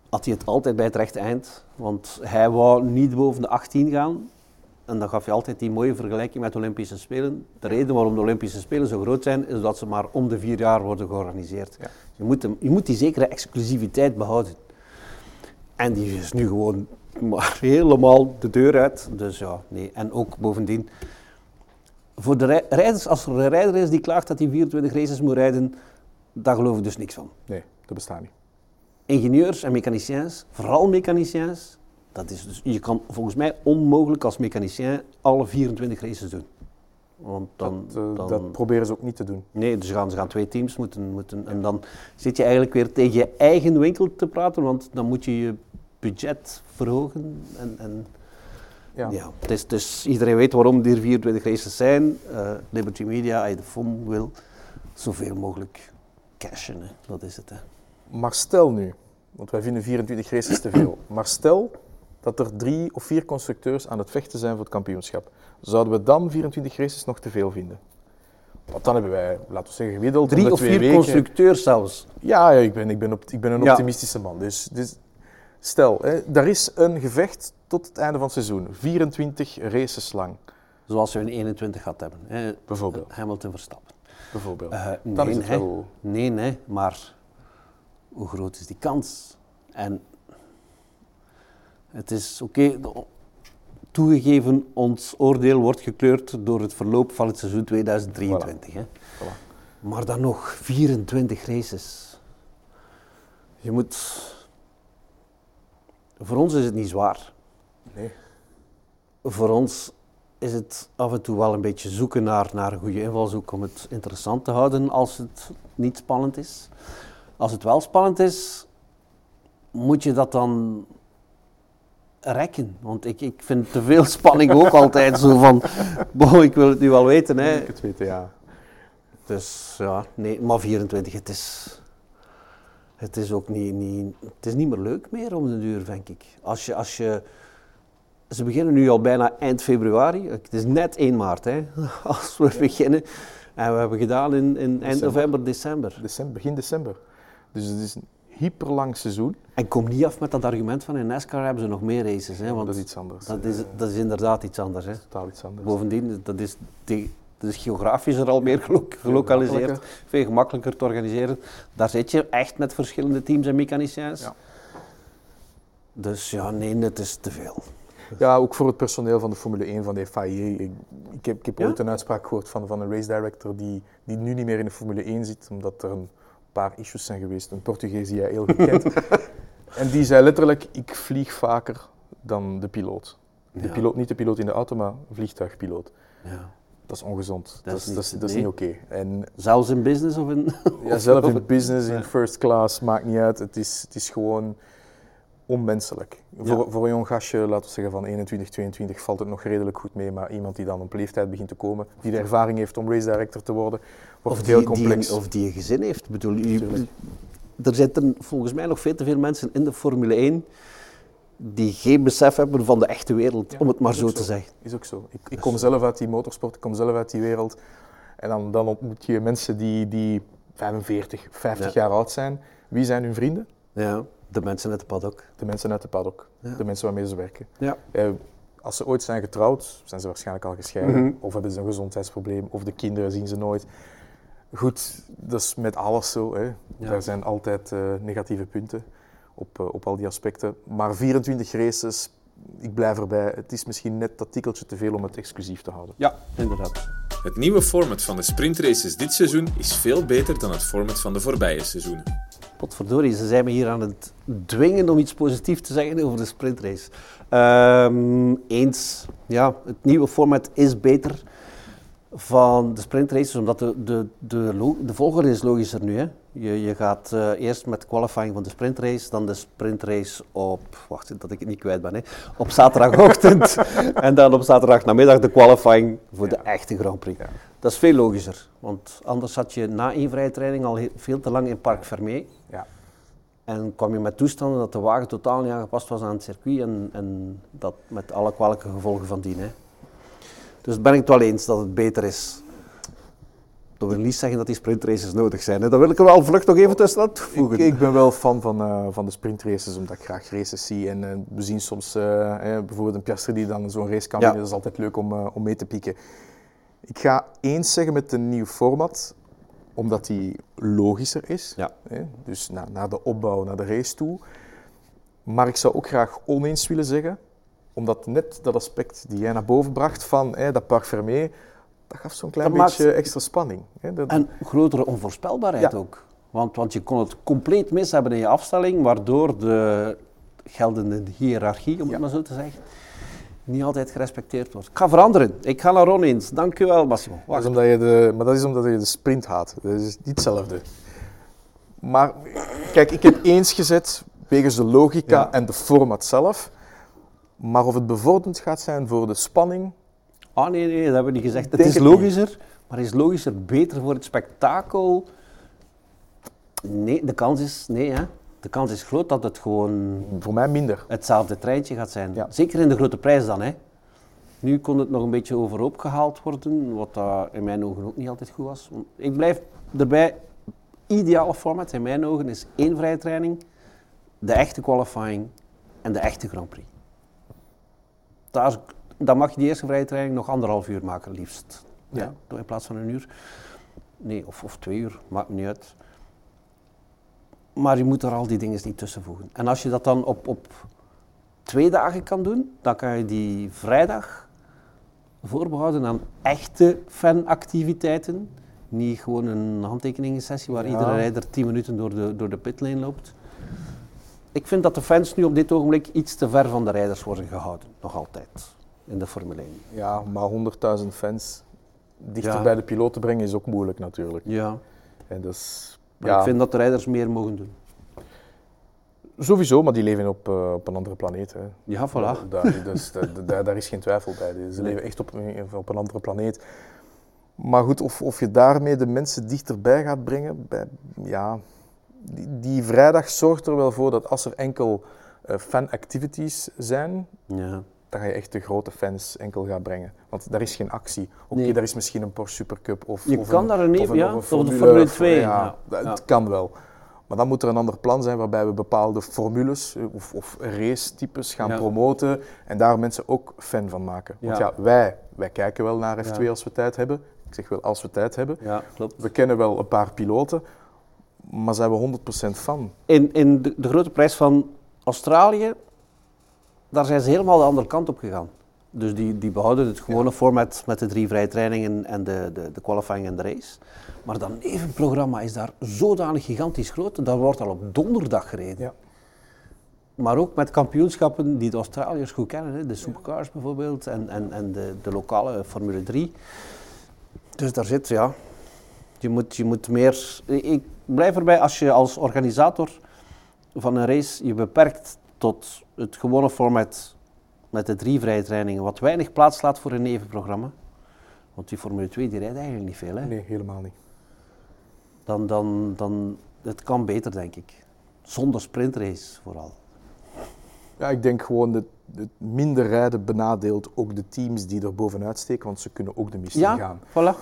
had hij het altijd bij het rechte eind. Want hij wou niet boven de 18 gaan. En dan gaf je altijd die mooie vergelijking met de Olympische Spelen. De reden waarom de Olympische Spelen zo groot zijn, is dat ze maar om de vier jaar worden georganiseerd. Ja. Je, moet hem- je moet die zekere exclusiviteit behouden. En die is nu gewoon maar [LAUGHS] helemaal de deur uit. Dus ja, nee. En ook bovendien, voor de rij- rijders, als er een rijder is die klaagt dat hij 24 races moet rijden, daar geloof ik dus niks van. Nee, dat bestaat niet. Ingenieurs en mechaniciens, vooral mechaniciens, dat is dus, je kan volgens mij onmogelijk als mechanicien alle 24 races doen. Want dan, dat, eh, dan- dat proberen ze ook niet te doen. Nee, dus ze gaan, ze gaan twee teams moeten, moeten. En dan zit je eigenlijk weer tegen je eigen winkel te praten, want dan moet je je budget verhogen. En, en Ja. ja. is, dus iedereen weet waarom er 24 races zijn. Eh, Liberty Media, de FOM wil, zoveel mogelijk cashen. Hè. Dat is het. Hè. Maar stel nu, want wij vinden 24 races te veel, maar stel dat er drie of vier constructeurs aan het vechten zijn voor het kampioenschap. Zouden we dan 24 races nog te veel vinden? Want dan hebben wij, laten we zeggen, gemiddeld Drie of vier weken... constructeurs zelfs. Ja, ja, ik, ben, ik, ben op, ik ben een Ja. optimistische man. Dus, dus stel, hè, er is een gevecht tot het einde van het seizoen. 24 races lang, Zoals we in 21 gehad hebben. Hè. bijvoorbeeld. Hamilton Verstappen. bijvoorbeeld. Eh, dan nee, wel... nee, nee, maar hoe groot is die kans? En het is oké, toegegeven, ons oordeel wordt gekleurd door het verloop van het seizoen 2023. Hè. Voilà. Maar dan nog 24 races. Je moet. Voor ons is het niet zwaar. Nee. Voor ons is het af en toe wel een beetje zoeken naar, naar een goede invalshoek om het interessant te houden als het niet spannend is. Als het wel spannend is, moet je dat dan rekken. Want ik, ik vind te veel spanning ook altijd zo van, boh, ik wil het nu wel weten. Hè. Ik het weten, ja. Dus ja, nee, maar 24, het is, het is ook niet, niet, het is niet meer leuk meer om de duur, denk ik. Als je, als je, ze beginnen nu al bijna eind februari, het is net 1 maart hè, [LAUGHS] als we beginnen. En we hebben gedaan in, in eind December. november, december. December, begin december. Dus het is hyperlang seizoen. En kom niet af met dat argument van in NASCAR hebben ze nog meer races. Hè, want dat is iets anders. dat is, dat is inderdaad iets anders. Hè. totaal iets anders. Bovendien, dat is, dat is geografisch er al meer gelo- gelokaliseerd. gemakkelijker. Veel gemakkelijker te organiseren. Daar zit je echt met verschillende teams en mechaniciens. Ja. Dus ja, nee, het is te veel. Ja, ook voor het personeel van de Formule 1 van de FIA. Ik, ik heb, ik heb Ja? ooit een uitspraak gehoord van, van een race director die, die nu niet meer in de Formule 1 zit, omdat er een paar issues zijn geweest. Een Portugees die jij heel goed kent. [LAUGHS] en die zei letterlijk, ik vlieg vaker dan de piloot. De Ja. piloot, niet de piloot in de auto, maar vliegtuigpiloot. Ja. Dat is ongezond. Dat, is niet- dat is, dat is nee. niet oké. En Zelfs in business of in... ja, zelf in [LAUGHS] business, in first class, maakt niet uit. Het is, het is gewoon onmenselijk. Voor, voor een jong gastje, laten we zeggen van 21, 22, valt het nog redelijk goed mee. Maar iemand die dan op leeftijd begint te komen, die de ervaring heeft om race director te worden, wordt het heel die, complex. Die, of die een gezin heeft. Bedoel, je- Tuurlijk. er zitten volgens mij nog veel te veel mensen in de Formule 1 die geen besef hebben van de echte wereld, Ja, om het maar zo te zeggen. Is ook zo. Ik, ik kom zelf uit die motorsport, ik kom zelf uit die wereld. En dan, dan ontmoet je mensen die, die 45, 50 Ja. jaar oud zijn. Wie zijn hun vrienden? Ja, de mensen uit de paddock. De mensen uit de paddock, Ja. de mensen waarmee ze werken. Ja. Eh, als ze ooit zijn getrouwd, zijn ze waarschijnlijk al gescheiden. Mhm. Of hebben ze een gezondheidsprobleem, of de kinderen zien ze nooit. Goed, dat is met alles zo. Hè. Ja. Er zijn altijd eh, negatieve punten op, eh, op al die aspecten. Maar 24 races, ik blijf erbij. Het is misschien net dat tikkeltje te veel om het exclusief te houden. Ja, inderdaad. Het nieuwe format van de sprintraces dit seizoen is veel beter dan het format van de voorbije seizoenen. Potverdorie, ze zijn me hier aan het dwingen om iets positiefs te zeggen over de sprintrace. Ehm, eens, ja, het nieuwe format is beter van de sprintraces, omdat de, de, de, de volgorde is logischer nu. Hè. Je, je gaat eh, eerst met qualifying van de sprintrace, dan de sprintrace op, wacht dat ik het niet kwijt ben, hè, op zaterdagochtend [LAUGHS] en dan op zaterdagnamiddag de qualifying voor de echte Grand Prix. Ja. Dat is veel logischer, want anders zat je na één vrije training al veel te lang in Parc Fermé. Ja. En kwam je met toestanden dat de wagen totaal niet aangepast was aan het circuit en, en dat met alle kwalijke gevolgen van dien. Hè. Dus ben ik het wel eens dat het beter is. Dat wil niet zeggen dat die sprintraces nodig zijn. Hè. Dat wil ik er wel vlug nog even tussen toevoegen. Ik, ik ben wel fan van, eh, van de sprintraces, omdat ik graag races zie. En eh, we zien soms eh, bijvoorbeeld een Piastri die dan zo'n race kan Ja. winnen. Dat is altijd leuk om, om mee te pieken. Ik ga eens zeggen met een nieuw format, omdat die logischer is. Ja. Hè? Dus na, naar de opbouw, naar de race toe. Maar ik zou ook graag oneens willen zeggen, omdat net dat aspect die jij naar boven bracht van hè, dat Parc Fermé, dat gaf zo'n klein Dat maakt- beetje extra spanning. Hè? Dat, En grotere onvoorspelbaarheid Ja. ook. Want, want je kon het compleet mis hebben in je afstelling, waardoor de geldende hiërarchie, om Ja. het maar zo te zeggen, niet altijd gerespecteerd wordt. Ik ga veranderen. Ik ga naar Ron eens. Dank u wel, Massimo. Dat is omdat je de, maar dat is omdat je de sprint haat. Dat is niet hetzelfde. Maar kijk, ik heb eens gezet wegens de logica Ja. en de format zelf. Maar of het bevorderend gaat zijn voor de spanning, Ah nee, nee, dat hebben we niet gezegd. Het is niet. logischer, maar is logischer beter voor het spektakel? Nee, de kans is, nee hè. De kans is groot dat het gewoon voor mij minder. hetzelfde treintje gaat zijn. Ja. Zeker in de grote prijs dan hè. Nu kon het nog een beetje overhoop gehaald worden, wat in mijn ogen ook niet altijd goed was. Ik blijf erbij, ideale format in mijn ogen is één vrije training, de echte qualifying en de echte Grand Prix. Daar, dan mag je die eerste vrije training nog anderhalf uur maken, liefst. Ja. Ja. In plaats van een uur. Nee, of, of twee uur, maakt me niet uit. Maar je moet er al die dingen niet tussen voegen. En als je dat dan op, op twee dagen kan doen, dan kan je die vrijdag voorbehouden aan echte fanactiviteiten. Niet gewoon een handtekeningensessie waar Ja. iedere rijder 10 minuten door de, door de pitlane loopt. Ik vind dat de fans nu op dit ogenblik iets te ver van de rijders worden gehouden. Nog altijd. In de Formule 1. Ja, maar 100.000 fans dichter Ja. bij de piloot te brengen is ook moeilijk natuurlijk. Ja. En dus, Maar ja, ik vind dat de rijders meer mogen doen. Sowieso, maar die leven op, eh, op een andere planeet. Hè. Ja, voilà. Daar, dus, da- da- [LAUGHS] daar, daar is geen twijfel bij. Ze leven echt op, een- op een andere planeet. Maar goed, of, of je daarmee de mensen dichterbij gaat brengen, bij, ja, die, die vrijdag zorgt er wel voor dat als er enkel eh, fan-activities zijn, Ja. dan ga je echt de grote fans enkel gaan brengen. Want daar is geen actie. Oké, Nee. daar is misschien een Porsche Supercup of, Je of kan een, daar een even, ja, of de Formule 2. Ja, Ja. dat- Ja. Het kan wel. Maar dan moet er een ander plan zijn waarbij we bepaalde formules eh, of, of race-types gaan Ja. promoten en daar mensen ook fan van maken. Want Ja. ja, wij, wij kijken wel naar F2 Ja. als we tijd hebben. Ik zeg wel als we tijd hebben. ja, klopt. We kennen wel een paar piloten, maar zijn we 100% fan? In, in de, de grote prijs van Australië, daar zijn ze helemaal de andere kant op gegaan. Dus die, die behouden het gewone format met de drie vrije trainingen en de, de, de qualifying en de race. Maar dat nevenprogramma is daar zodanig gigantisch groot. Dat wordt al op donderdag gereden. Ja. Maar ook met kampioenschappen die de Australiërs goed kennen. Hè. De Supercars bijvoorbeeld en, en, en de, de lokale Formule 3. Dus daar zit, ja... Je moet, je moet meer... Ik blijf erbij, als je als organisator van een race je beperkt tot het gewone format met de drie vrije trainingen, wat weinig plaats laat voor een nevenprogramma. Want die Formule 2 die rijdt eigenlijk niet veel. Hè? Nee, helemaal niet. Dan, dan, dan, het kan beter, denk ik. Zonder sprintrace vooral. Ja, ik denk gewoon dat het minder rijden benadeelt ook de teams die er bovenuit steken, want ze kunnen ook de mist Ja, gaan. voilà.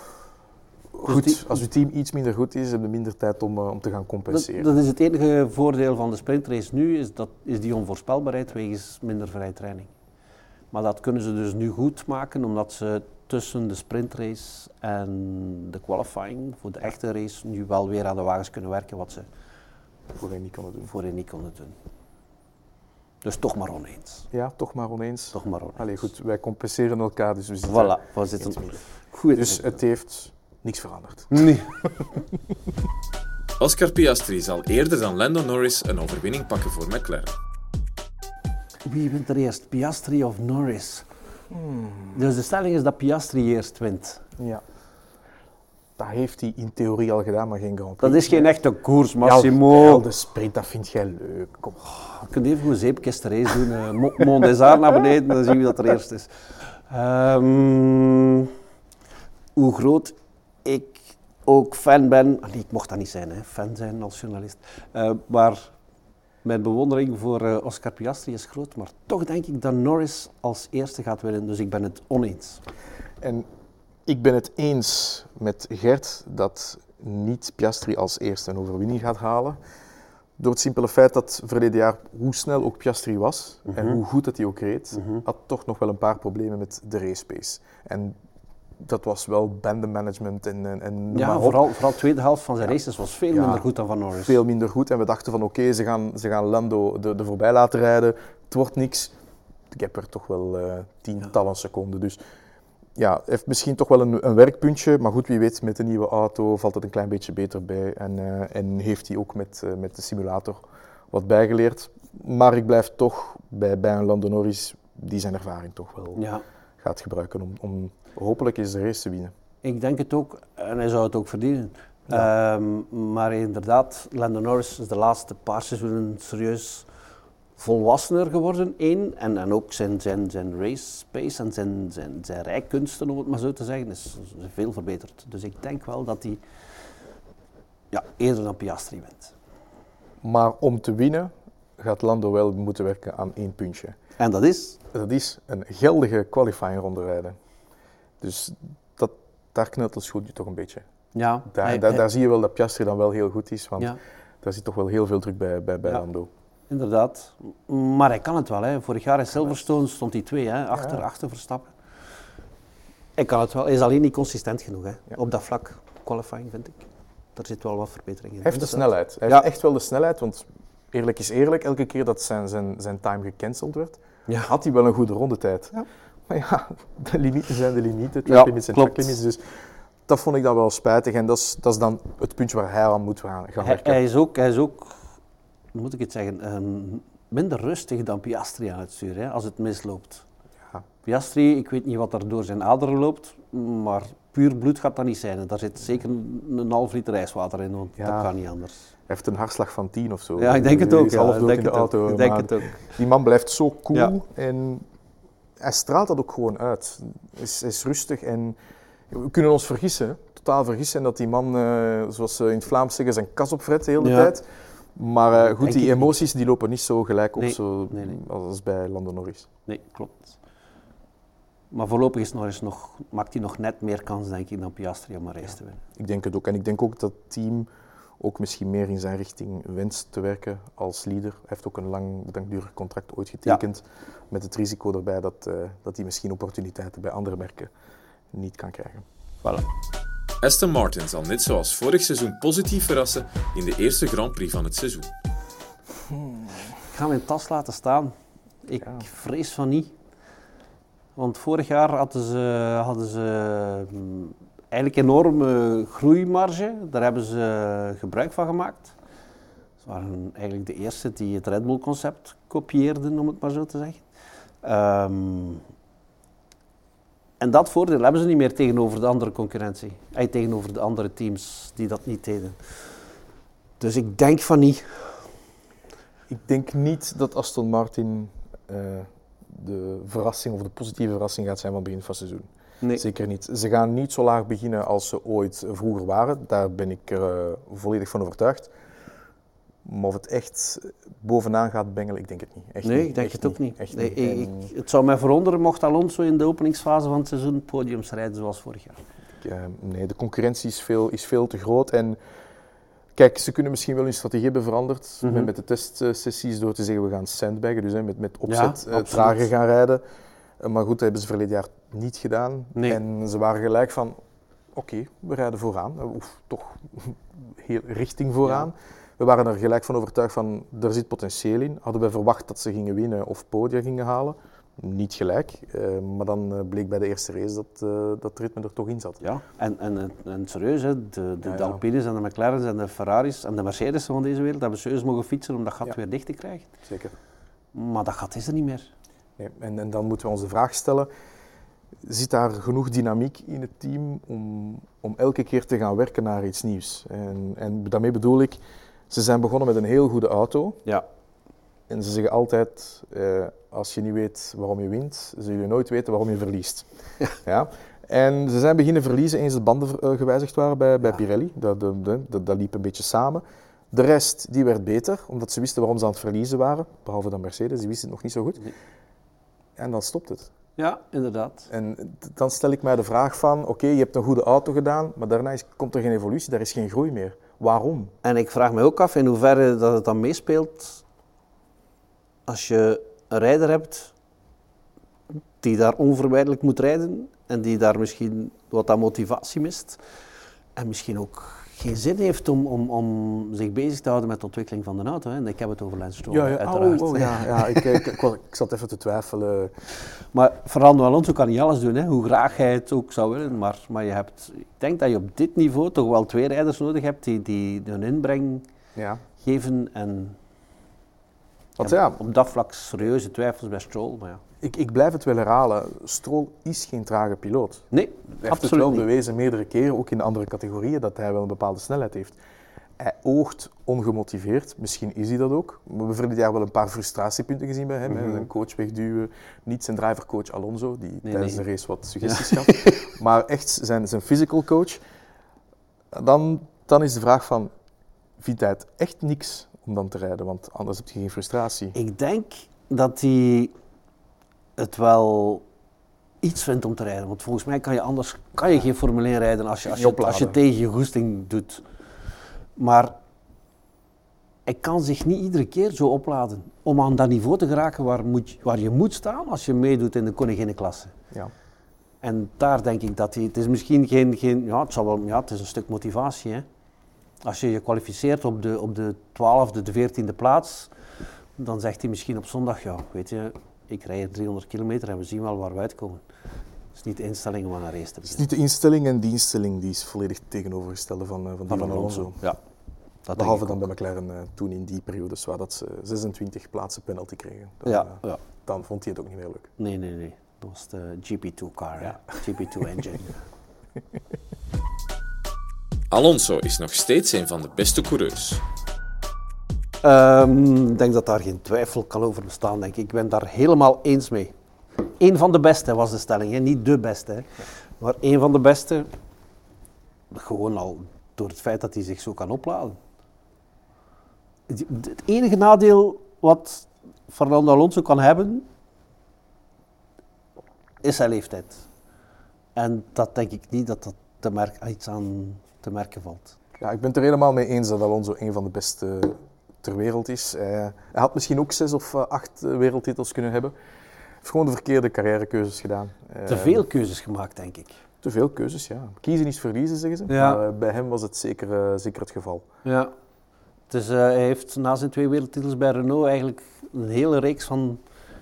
Goed, die- als uw team iets minder goed is, hebben we minder tijd om, eh, om te gaan compenseren. dat is het enige voordeel van de sprintrace nu, is, dat, is die onvoorspelbaarheid wegens minder vrije training. Maar dat kunnen ze dus nu goed maken, omdat ze tussen de sprintrace en de qualifying voor de echte race nu wel weer aan de wagens kunnen werken, wat ze Voorheen niet konden doen. voorheen niet konden doen. Dus toch maar oneens. Ja, toch maar oneens. Toch maar oneens. Allee, goed, wij compenseren elkaar, dus we zitten Voilà, we zitten goed. Dus het heeft niks veranderd. Nee. [LAUGHS] Oscar Piastri zal eerder dan Lando Norris een overwinning pakken voor McLaren. Wie wint er eerst, Piastri of Norris? Dus de stelling is dat Piastri eerst wint. Ja. Dat heeft hij in theorie al gedaan, maar geen Grand Dat Prix. is geen echte koers, Ja, Massimo. wel, de sprint, dat vind jij leuk. Kom. Je kunt even een zeepkist race doen. eh, Mo- [LAUGHS] Mont des Arts naar beneden, dan zien we dat er eerst is. Ehm, hoe groot ik ook fan ben... ah, Nee, ik mocht dat niet zijn, hè, fan zijn als journalist. Eh, maar mijn bewondering voor eh, Oscar Piastri is groot. Maar toch denk ik dat Norris als eerste gaat winnen. Dus ik ben het oneens. En ik ben het eens met Gert dat niet Piastri als eerste een overwinning gaat halen. Door het simpele feit dat verleden jaar, hoe snel ook Piastri was en hoe goed dat hij ook reed, had toch nog wel een paar problemen met de race pace. En dat was wel bandenmanagement en, en, en Ja, vooral, vooral de tweede helft van zijn races was veel Ja. minder goed dan van Norris. veel minder goed. En we dachten van oké, ze, gaan, ze gaan Lando er de voorbij laten rijden. Het wordt niks. Ik heb er toch wel eh, tientallen seconden. Dus ja, heeft misschien toch wel een, een werkpuntje. Maar goed, wie weet, met de nieuwe auto valt het een klein beetje beter bij. En, eh, en heeft hij ook met, eh, met de simulator wat bijgeleerd. Maar ik blijf toch bij, bij een Lando Norris die zijn ervaring toch wel Ja. gaat gebruiken om, om hopelijk eens de race te winnen. Ik denk het ook, en hij zou het ook verdienen. Ehm, maar inderdaad, Lando Norris is de laatste paar seizoenen serieus volwassener geworden. Eén, en, en ook zijn, zijn, zijn race pace en zijn, zijn, zijn rijkunsten, om het maar zo te zeggen, is, is veel verbeterd. Dus ik denk wel dat hij ja, eerder dan Piastri wint. Maar om te winnen gaat Lando wel moeten werken aan één puntje. En dat is, Dat is een geldige qualifying ronde rijden. Dus dat, daar het schoentje toch een beetje. ja, Daar, hij- daar, hij- daar zie je wel dat Piastri dan wel heel goed is, want ja, daar zit toch wel heel veel druk bij, bij, bij Ja. Lando. inderdaad. Maar hij kan het wel. Hè. Vorig jaar in Silverstone stond hij twee, hè, achter, Ja. achter Verstappen. Hij kan het wel. Hij is alleen niet consistent genoeg hè, op dat vlak. Qualifying vind ik. Daar zit wel wat verbetering in. Hij heeft de Inderdaad. snelheid. Hij Ja. heeft echt wel de snelheid, want eerlijk is eerlijk, elke keer dat zijn, zijn, zijn time gecanceld werd, Ja. had hij wel een goede rondetijd. Ja. Maar ja, [LAUGHS] de limieten zijn de limieten, Ja, track limits zijn track limits, dus dat vond ik dan wel spijtig en dat is, dat is dan het puntje waar hij aan moet gaan, Hij, werken. hij is ook, hij is ook, moet ik het zeggen, ehm, minder rustig dan Piastri aan het sturen, hè, als het misloopt. Ja. Piastri, ik weet niet wat er door zijn aderen loopt, maar puur bloed gaat dat niet zijn. Daar zit zeker een, half liter ijswater in, want Ja. dat kan niet anders. Hij heeft een hartslag van 10 of zo. Ja, ik denk het Hij ook. is Ja, half ik dood denk in de het ook. auto. Ik denk maar het ook. Die man blijft zo cool en hij straalt dat ook gewoon uit. Hij is, is rustig en we kunnen ons vergissen, totaal vergissen, en dat die man, eh, zoals ze in het Vlaams zeggen, zijn kas opfret de hele Ja. tijd. Maar eh, goed, die emoties die lopen niet zo gelijk op Nee, zo, nee, nee. als bij Lando Norris. Nee, klopt. Maar voorlopig is Norris nog, maakt hij nog net meer kans, denk ik, dan Piastri om een race te winnen. Ik denk het ook. En ik denk ook dat het team ook misschien meer in zijn richting wenst te werken als leader. Hij heeft ook een lang, langdurig contract ooit getekend. Met het risico erbij dat, eh, dat hij misschien opportuniteiten bij andere merken niet kan krijgen. Voilà. Aston Martin zal net zoals vorig seizoen positief verrassen in de eerste Grand Prix van het seizoen. Ik ga mijn tas laten staan. Ik Ja. vrees van niet. Want vorig jaar hadden ze, hadden ze mm, eigenlijk enorme groeimarge. Daar hebben ze gebruik van gemaakt. Ze waren eigenlijk de eerste die het Red Bull concept kopieerden, om het maar zo te zeggen. Ehm, en dat voordeel hebben ze niet meer tegenover de andere concurrentie. En tegenover de andere teams die dat niet deden. Dus ik denk van niet. Ik denk niet dat Aston Martin uh, de verrassing of de positieve verrassing gaat zijn van begin van het seizoen. Nee. Zeker niet. Ze gaan niet zo laag beginnen als ze ooit vroeger waren. Daar ben ik er uh, volledig van overtuigd. Maar of het echt bovenaan gaat bengelen, ik denk het niet. Echt nee, ik denk het ook niet. Nee, Ik, het zou mij verwonderen mocht Alonso in de openingsfase van het seizoen podiums rijden zoals vorig jaar. Ja, nee, de concurrentie is veel, is veel te groot. En kijk, ze kunnen misschien wel hun strategie hebben veranderd mm met, met, de testsessies door te zeggen we gaan sandbaggen, dus hè, met, met opzet ja, uh, trager gaan rijden. Uh, maar goed, dat hebben ze verleden jaar niet gedaan. Nee. En ze waren gelijk van, oké, we rijden vooraan. Of toch [LAUGHS] heel richting vooraan. Ja. We waren er gelijk van overtuigd van, er zit potentieel in. Hadden we verwacht dat ze gingen winnen of podia gingen halen. Niet gelijk, uh, maar dan bleek bij de eerste race dat, uh, dat ritme er toch in zat. Ja, en, en, en serieus, hè, de, de, ja, de Alpines en de McLaren's en de Ferraris en de Mercedes van deze wereld hebben serieus mogen fietsen om dat gat ja. weer dicht te krijgen. Zeker. Maar dat gat is er niet meer. Nee, en, en dan moeten we ons de vraag stellen, zit daar genoeg dynamiek in het team om, om elke keer te gaan werken naar iets nieuws? En, en daarmee bedoel ik, ze zijn begonnen met een heel goede auto. Ja. En ze zeggen altijd, eh, als je niet weet waarom je wint, zul je nooit weten waarom je verliest. Ja. ja? En ze zijn beginnen verliezen eens de banden uh, gewijzigd waren bij, bij Pirelli. Dat, dat, dat, dat, liep een beetje samen. De rest die werd beter, omdat ze wisten waarom ze aan het verliezen waren. Behalve dan Mercedes, die wisten het nog niet zo goed. En dan stopt het. Ja, inderdaad. En dan stel ik mij de vraag van, oké, je hebt een goede auto gedaan, maar daarna is, komt er geen evolutie, daar is geen groei meer. Waarom? En ik vraag me ook af in hoeverre dat het dan meespeelt als je een rijder hebt die daar onvermijdelijk moet rijden en die daar misschien wat aan motivatie mist en misschien ook geen zin heeft om, om, om zich bezig te houden met de ontwikkeling van de auto. Hè. En ik heb het over Lance Stroll, ja, ja. uiteraard. Oh, oh, ja, ja. ik, ik, ik, ik, zat even te twijfelen. Maar Fernando Alonso kan niet alles doen, hè, hoe graag hij het ook zou willen. Maar, maar je hebt, ik denk dat je op dit niveau toch wel twee rijders nodig hebt die, die hun inbreng ja. geven. En Wat, ja, op dat vlak serieuze twijfels bij Stroll. Maar ja. Ik, ik blijf het wel herhalen. Stroll is geen trage piloot. Nee, hij heeft het wel bewezen meerdere keren, ook in de andere categorieën, dat hij wel een bepaalde snelheid heeft. Hij oogt ongemotiveerd, misschien is hij dat ook. We hebben vorig jaar wel een paar frustratiepunten gezien bij hem. Mm -hmm. Een coach wegduwen, niet zijn drivercoach Alonso, die nee, tijdens nee. de race wat suggesties ja. gaf. [LAUGHS] maar echt zijn, zijn physical coach. Dan, dan is de vraag van, vindt hij het echt niks om dan te rijden? Want anders heb je geen frustratie. Ik denk dat hij het wel iets vindt om te rijden. Want volgens mij kan je anders kan je geen Formule 1 rijden als je, als je, als je tegen je goesting doet. Maar hij kan zich niet iedere keer zo opladen om aan dat niveau te geraken waar, moet, waar je moet staan als je meedoet in de koninginnenklasse. Ja. En daar denk ik dat hij, het is misschien geen, geen ja, het, zal wel, ja, het is een stuk motivatie. Hè. Als je je kwalificeert op de, op de 12e, de 14e plaats, dan zegt hij misschien op zondag, ja, weet je, ik rijd 300 kilometer en we zien wel waar we uitkomen. Het is niet de instelling om aan een race te Het is niet de instelling en die instelling die is volledig tegenovergestelde van, uh, van, van, van Alonso. Ja. Dat Behalve dan bij McLaren uh, toen in die periode, waar dat ze 26 plaatsen penalty kregen. Dan, ja, uh, ja. dan vond hij het ook niet meer leuk. Nee, nee, nee. Dat was de GP2-car, ja. GP2 [LAUGHS] engine. Alonso is nog steeds een van de beste coureurs. Um, ik denk dat daar geen twijfel kan over bestaan, denk ik. Ik ben daar helemaal eens mee. Eén van de beste was de stelling, hè? niet de beste. Hè? Maar één van de beste, gewoon al door het feit dat hij zich zo kan opladen. Het enige nadeel wat Fernando Alonso kan hebben, is zijn leeftijd. En dat denk ik niet dat dat te iets aan te merken valt. Ja, ik ben het er helemaal mee eens dat Alonso een van de beste ter wereld is. Hij, hij had misschien ook zes of acht wereldtitels kunnen hebben. Hij heeft gewoon de verkeerde carrièrekeuzes gedaan. Te veel keuzes gemaakt, denk ik. Te veel keuzes, ja. Kiezen is verliezen, zeggen ze. Ja. Maar bij hem was het zeker, zeker het geval. Ja. Dus uh, hij heeft na zijn twee wereldtitels bij Renault eigenlijk een hele reeks van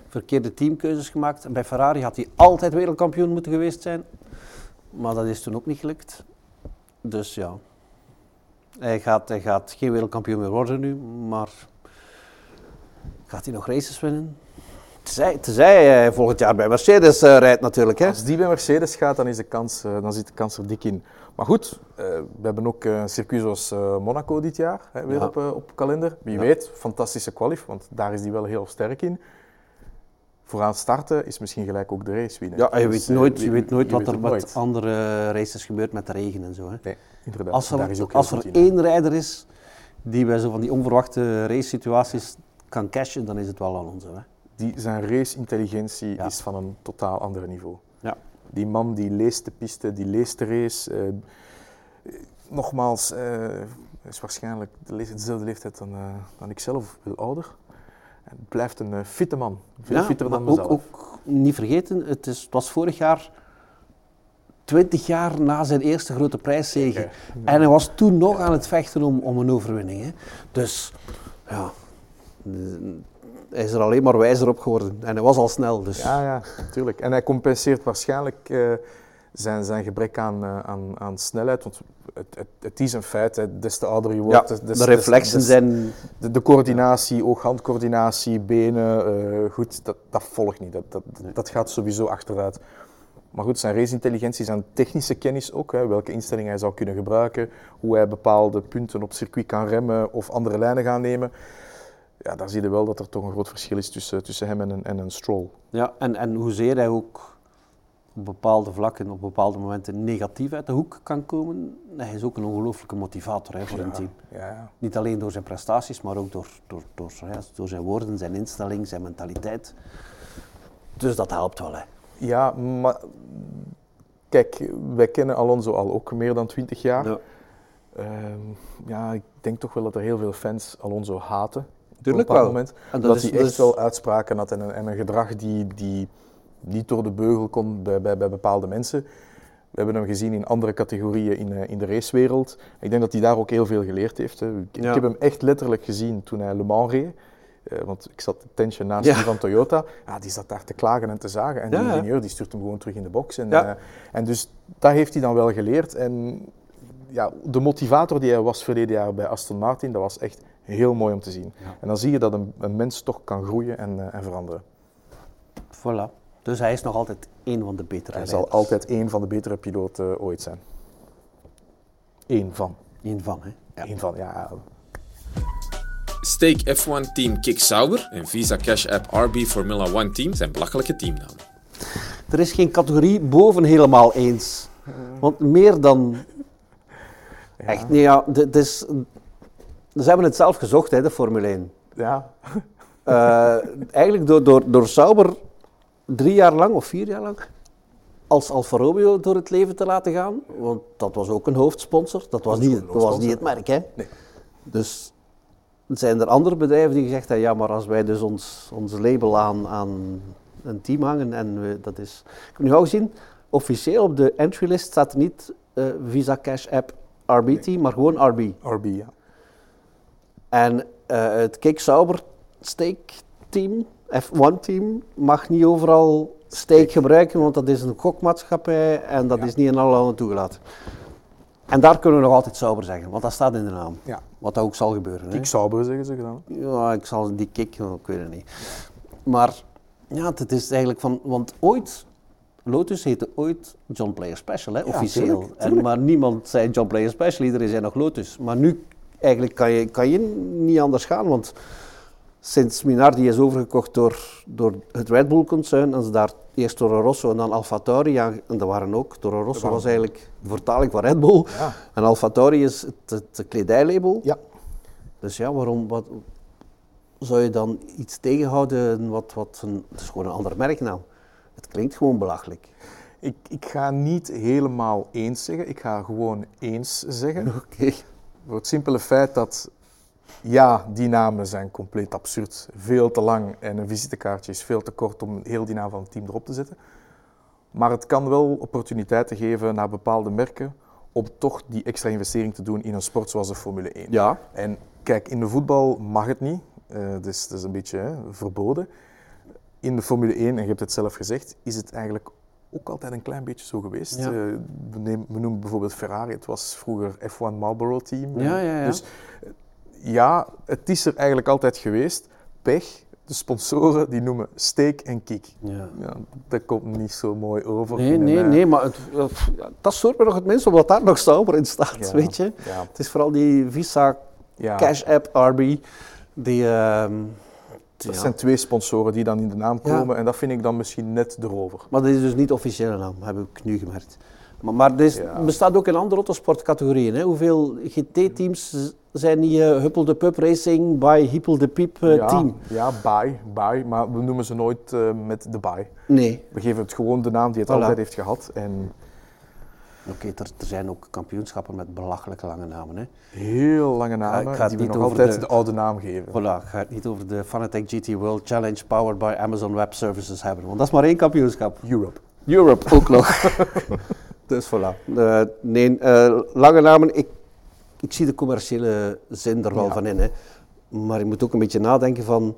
verkeerde teamkeuzes gemaakt. Bij Ferrari had hij altijd wereldkampioen moeten geweest zijn. Maar dat is toen ook niet gelukt. Dus ja, hij gaat, hij gaat geen wereldkampioen meer worden nu, maar gaat hij nog races winnen? Tenzij, tenzij hij volgend jaar bij Mercedes uh, rijdt natuurlijk. Hè? Als die bij Mercedes gaat, dan, is de kans, uh, dan zit de kans er dik in. Maar goed, uh, we hebben ook een circuit zoals Monaco dit jaar hè, weer ja. op, op kalender. Wie ja. weet, fantastische kwalif, want daar is hij wel heel sterk in vooraan starten is misschien gelijk ook de race winnen. Ja, je weet dus, nooit, je weet nooit je wat weet er met nooit. andere races gebeurt met de regen en zo. Hè. Nee, inderdaad. Als er, Daar is ook als er één rijder is die bij zo van die onverwachte race situaties kan cashen, dan is het wel Alonso. Hè. Die, zijn race-intelligentie ja. is van een totaal ander niveau. Ja. Die man die leest de piste, die leest de race. Uh, nogmaals, uh, is waarschijnlijk dezelfde leeftijd dan, uh, dan ik zelf, veel ouder. Het blijft een fitte man. Veel ja, fitter dan ook, mezelf. Ook niet vergeten, het, is, het was vorig jaar 20 jaar na zijn eerste grote prijszege. En hij was toen nog aan het vechten om, om een overwinning. Hè. Dus ja, hij is er alleen maar wijzer op geworden. En hij was al snel. Dus. Ja, ja, natuurlijk. En hij compenseert waarschijnlijk uh, zijn, zijn gebrek aan, uh, aan, aan snelheid. Want het, het, het, is een feit, hè. des te ouder je wordt. Ja, des, de reflexen des, zijn... De, de coördinatie, oog-handcoördinatie, benen, uh, goed, dat, dat volgt niet. Dat, dat, Nee. dat gaat sowieso achteruit. Maar goed, zijn raceintelligentie, zijn technische kennis ook, hè, welke instellingen hij zou kunnen gebruiken, hoe hij bepaalde punten op circuit kan remmen of andere lijnen gaan nemen. Ja, daar zie je wel dat er toch een groot verschil is tussen, tussen hem en een, en een Stroll. Ja, en, en hoezeer hij ook op bepaalde vlakken, op bepaalde momenten negatief uit de hoek kan komen, hij is ook een ongelooflijke motivator hè, voor een team. Ja, ja. Niet alleen door zijn prestaties, maar ook door, door, door zijn woorden, zijn instelling, zijn mentaliteit. Dus dat helpt wel. Hè. Ja, maar kijk, wij kennen Alonso al ook meer dan 20 jaar. Ja. Ehm, ja, ik denk toch wel dat er heel veel fans Alonso haten. op een wel. moment. En dat is- hij echt is- wel uitspraken had en een, en een gedrag die, die niet door de beugel kon bij, bij, bij bepaalde mensen. We hebben hem gezien in andere categorieën in, eh, in de racewereld. Ik denk dat hij daar ook heel veel geleerd heeft. Hè. Ik, ik heb hem echt letterlijk gezien toen hij Le Mans reed. Eh, want ik zat tentje naast Ja. die van Toyota. Ja, die zat daar te klagen en te zagen. En de Ja, ingenieur die stuurt hem gewoon terug in de box. En, Ja. eh, en dus dat heeft hij dan wel geleerd. En ja, de motivator die hij was verleden jaar bij Aston Martin, dat was echt heel mooi om te zien. En dan zie je dat een, een mens toch kan groeien en, eh, en veranderen. Voilà. Dus hij is nog altijd één van de betere Hij zal altijd één van de betere piloten ooit zijn. Eén van. Één van, hè. Eén van, ja. Stake F1 Team Kick Sauber en Visa Cash App RB Formula One Team zijn belachelijke teamnamen. Er is geen categorie boven helemaal eens. Want meer dan... Echt, nee, ja, dit is... Ze hebben het zelf gezocht, hè, de Formule 1. Ja, Eh, eigenlijk door, door, door Sauber drie jaar lang of vier jaar lang als Alfa Romeo door het leven te laten gaan. Want dat was ook een hoofdsponsor. Dat was Dat niet, dat was niet het merk. Hè? Nee. Dus zijn er andere bedrijven die gezegd hebben, ja, maar als wij dus ons, ons label aan, aan een team hangen en we, dat is... Ik heb nu al gezien, officieel op de entrylist staat er niet eh, Visa Cash App RB team, maar gewoon RB. RB, ja. En eh, het Kick Sauber Steak team, F1 team, mag niet overal steak gebruiken, want dat is een gokmaatschappij en dat Ja. is niet in alle landen toegelaten. En daar kunnen we nog altijd Sauber zeggen, want dat staat in de naam. ja. Wat dat ook zal gebeuren. hè. Ik Sauber zeggen ze gedaan. Ja, ik zal die kick, nou, ik weet het niet. Maar ja, het is eigenlijk van, want ooit, Lotus heette ooit John Player Special, hè, officieel. tuurlijk, En, maar niemand zei John Player Special, iedereen zei nog Lotus. Maar nu, eigenlijk kan je, kan je niet anders gaan, want sinds Minardi is overgekocht door, door het Red Bull-concern, en ze daar eerst Toro Rosso en dan AlphaTauri, aan- en dat waren ook, Toro Rosso was eigenlijk de vertaling van Red Bull, Ja. en AlphaTauri is het, het kledijlabel. Ja. Dus ja, waarom wat, zou je dan iets tegenhouden wat, wat een, het is gewoon een ander merknaam. Het klinkt gewoon belachelijk. Ik, ik ga niet helemaal eens zeggen. Ik ga gewoon eens zeggen. [LAUGHS] Oké. Voor het simpele feit dat, ja, die namen zijn compleet absurd. Veel te lang en een visitekaartje is veel te kort om heel die naam van het team erop te zetten. Maar het kan wel opportuniteiten geven naar bepaalde merken om toch die extra investering te doen in een sport zoals de Formule 1. Ja. En kijk, in de voetbal mag het niet. Eh dus dat is een beetje hè, verboden. in de Formule 1, en je hebt het zelf gezegd, is het eigenlijk ook altijd een klein beetje zo geweest. Ja. Eh, we, nemen- we noemen bijvoorbeeld Ferrari, het was vroeger F1 Marlboro team. Ja, ja, ja. Dus eh, ja, het is er eigenlijk altijd geweest. Pech, de sponsoren die noemen steek en kick. Ja. Ja, dat komt niet zo mooi over. Nee, nee, nee, maar het, dat stoort me nog het minst, omdat daar nog Sauber in staat, Ja. weet je. Ja, Het is vooral die Visa. Cash App RB, die... ehm, Dat zijn twee sponsoren die dan in de naam komen en dat vind ik dan misschien net erover. Maar dat is dus niet de officiële naam, heb ik nu gemerkt. Maar, maar Ja. bestaat ook in andere autosportcategorieën. Hè. Hoeveel GT-teams zijn die eh, Huppel de Pup Racing by Hippel de Piep eh, ja, team? Ja, bij, bij, maar we noemen ze nooit eh, met de bij. Nee. We geven het gewoon de naam die het Voilà. altijd heeft gehad. En Oké, er, er zijn ook kampioenschappen met belachelijk lange namen. Hè. heel lange namen ik ga het die we niet nog over altijd de- de... oude naam geven. Voilà, ik ga het niet over de Fanatec GT World Challenge powered by Amazon Web Services hebben, want dat is maar één kampioenschap. Europe. Europe ook nog. [LAUGHS] dus voilà. Eh, nee, eh, lange namen, ik, ik zie de commerciële zin er wel Ja. van in. Hè. Maar je moet ook een beetje nadenken van...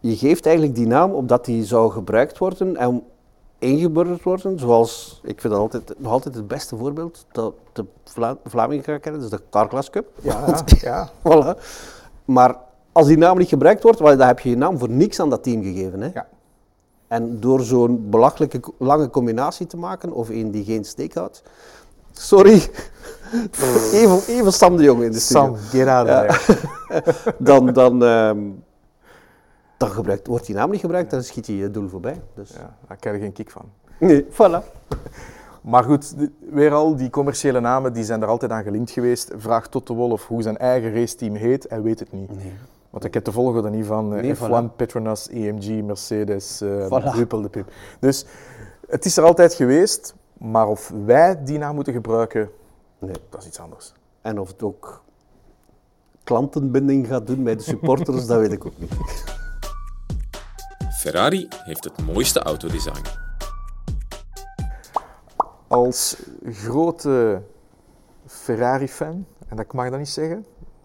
Je geeft eigenlijk die naam opdat die zou gebruikt worden en ingeburgerd worden. Zoals, ik vind dat altijd, nog altijd het beste voorbeeld dat de Vla Vlamingen gaan kennen, dus de Carglass Cup. [LAUGHS] Ja, ja. Voilà. Maar als die naam niet gebruikt wordt, dan heb je je naam voor niks aan dat team gegeven. Hè? Ja. En door zo'n belachelijke lange combinatie te maken, of een die geen steek houdt. Sorry. even, even Sam de Jong in de studio. Sam, get out of Ja. there. [LAUGHS] Dan, dan, ehm, dan gebruikt, wordt die naam niet gebruikt, dan schiet je je doel voorbij. Dus. Ja, daar krijg je geen kick van. Nee, voilà. [LAUGHS] Maar goed, de- weer al, die commerciële namen die zijn er altijd aan gelinkt geweest. Vraag Toto Wolff hoe zijn eigen raceteam heet, hij weet het niet. Nee. Want ik heb de volgorde niet van eh, Nee, F1, voilà. Petronas, EMG, Mercedes, eh Voilà. Huppel de Pip. Dus het is er altijd geweest, maar of wij die naam moeten gebruiken, Nee. dat is iets anders. En of het ook klantenbinding gaat doen bij de supporters, dat weet ik ook niet. Ferrari heeft het mooiste autodesign. Als grote Ferrari-fan, en dat mag ik dat niet zeggen,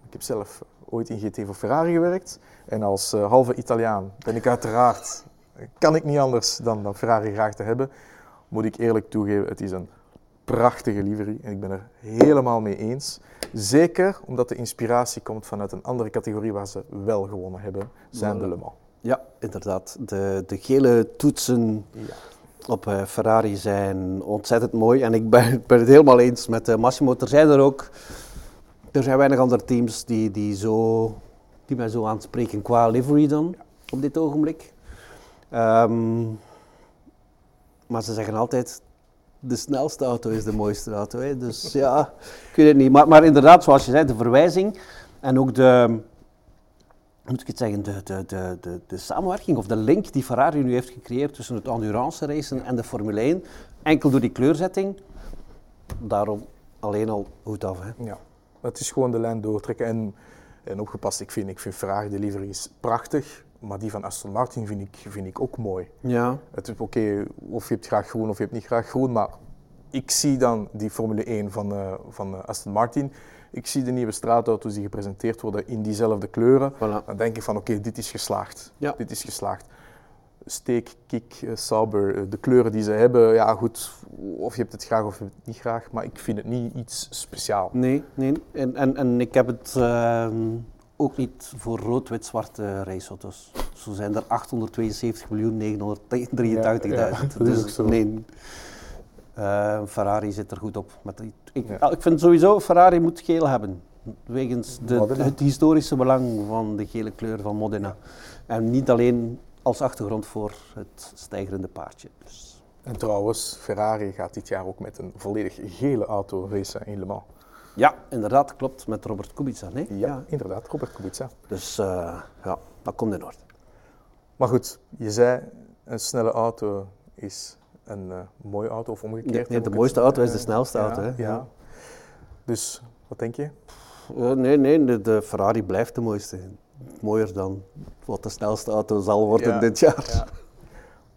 ik heb zelf ooit in GT voor Ferrari gewerkt, en als eh, halve Italiaan ben ik uiteraard, kan ik niet anders dan, dan Ferrari graag te hebben, moet ik eerlijk toegeven, het is een prachtige livery en ik ben er helemaal mee eens. Zeker omdat de inspiratie komt vanuit een andere categorie waar ze wel gewonnen hebben, zijn de Le Mans. Ja, inderdaad. De, de gele toetsen Ja. op eh, Ferrari zijn ontzettend mooi. En ik ben, [LAUGHS] ben het helemaal eens met eh, Massimo. Er zijn er ook er zijn weinig andere teams die, die, zo, die mij zo aanspreken qua livery dan op dit ogenblik. Ehm, maar ze zeggen altijd, de snelste auto is de mooiste auto. Hè? Dus ja, ik weet het niet. Maar, maar inderdaad, zoals je zei, de verwijzing en ook de, moet ik het zeggen, de, de, de, de, de samenwerking of de link die Ferrari nu heeft gecreëerd tussen het endurance racen en de Formule 1, enkel door die kleurzetting, daarom alleen al goed af. Hè? Ja, het is gewoon de lijn doortrekken en, en opgepast. Ik vind, ik vind Ferrari de livery is prachtig, maar die van Aston Martin vind ik, vind ik ook mooi. Ja, Het is oké, of je hebt graag groen of je hebt niet graag groen, maar ik zie dan die Formule 1 van, eh, van eh, Aston Martin. Ik zie de nieuwe straatauto's die gepresenteerd worden in diezelfde kleuren. voilà. Dan denk ik van oké, dit is geslaagd. Ja. Dit is geslaagd. Steek, kick, eh, Sauber, de kleuren die ze hebben, ja goed, of je hebt het graag of je hebt het niet graag, maar ik vind het niet iets speciaal. Nee, nee. En, en, en ik heb het ehm, ook niet voor rood-wit-zwarte raceauto's. Zo zijn er 872.983.000. Ja, ja, dus nee, Eh, Ferrari zit er goed op. Met ik, Ja. ah, ik vind sowieso, Ferrari moet geel hebben. Wegens de, het historische belang van de gele kleur van Modena. En niet alleen als achtergrond voor het stijgerende paardje. Dus, En trouwens, Ferrari gaat dit jaar ook met een volledig gele auto racen in Le Mans. Ja, inderdaad, klopt. Met Robert Kubica. Nee? Ja, inderdaad, Robert Kubica. Dus eh, ja, dat komt in orde. Maar goed, je zei een snelle auto is een eh, mooie auto of omgekeerd. Nee, de het- mooiste auto is de snelste auto, hè? Ja. Dus wat denk je? Eh, nee, nee, de, de Ferrari blijft de mooiste. Mooier dan wat de snelste auto zal worden Ja, dit jaar. ja.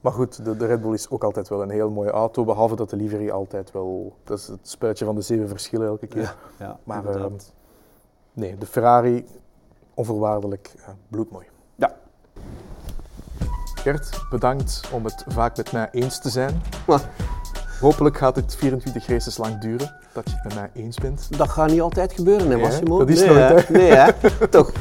Maar goed, de, de Red Bull is ook altijd wel een heel mooie auto, behalve dat de livery altijd wel. Dat is het spuitje van de zeven verschillen elke keer. Ja, ja, Maar ehm, nee, de Ferrari onvoorwaardelijk eh, bloedmooi. ja. Gert, bedankt om het vaak met mij eens te zijn. Maar Hopelijk gaat het 24 races lang duren, dat je het met mij eens bent. dat gaat niet altijd gebeuren, hè, Nee, Massimo? dat is nee, nooit, hè? Nee, hè? [LAUGHS] Toch.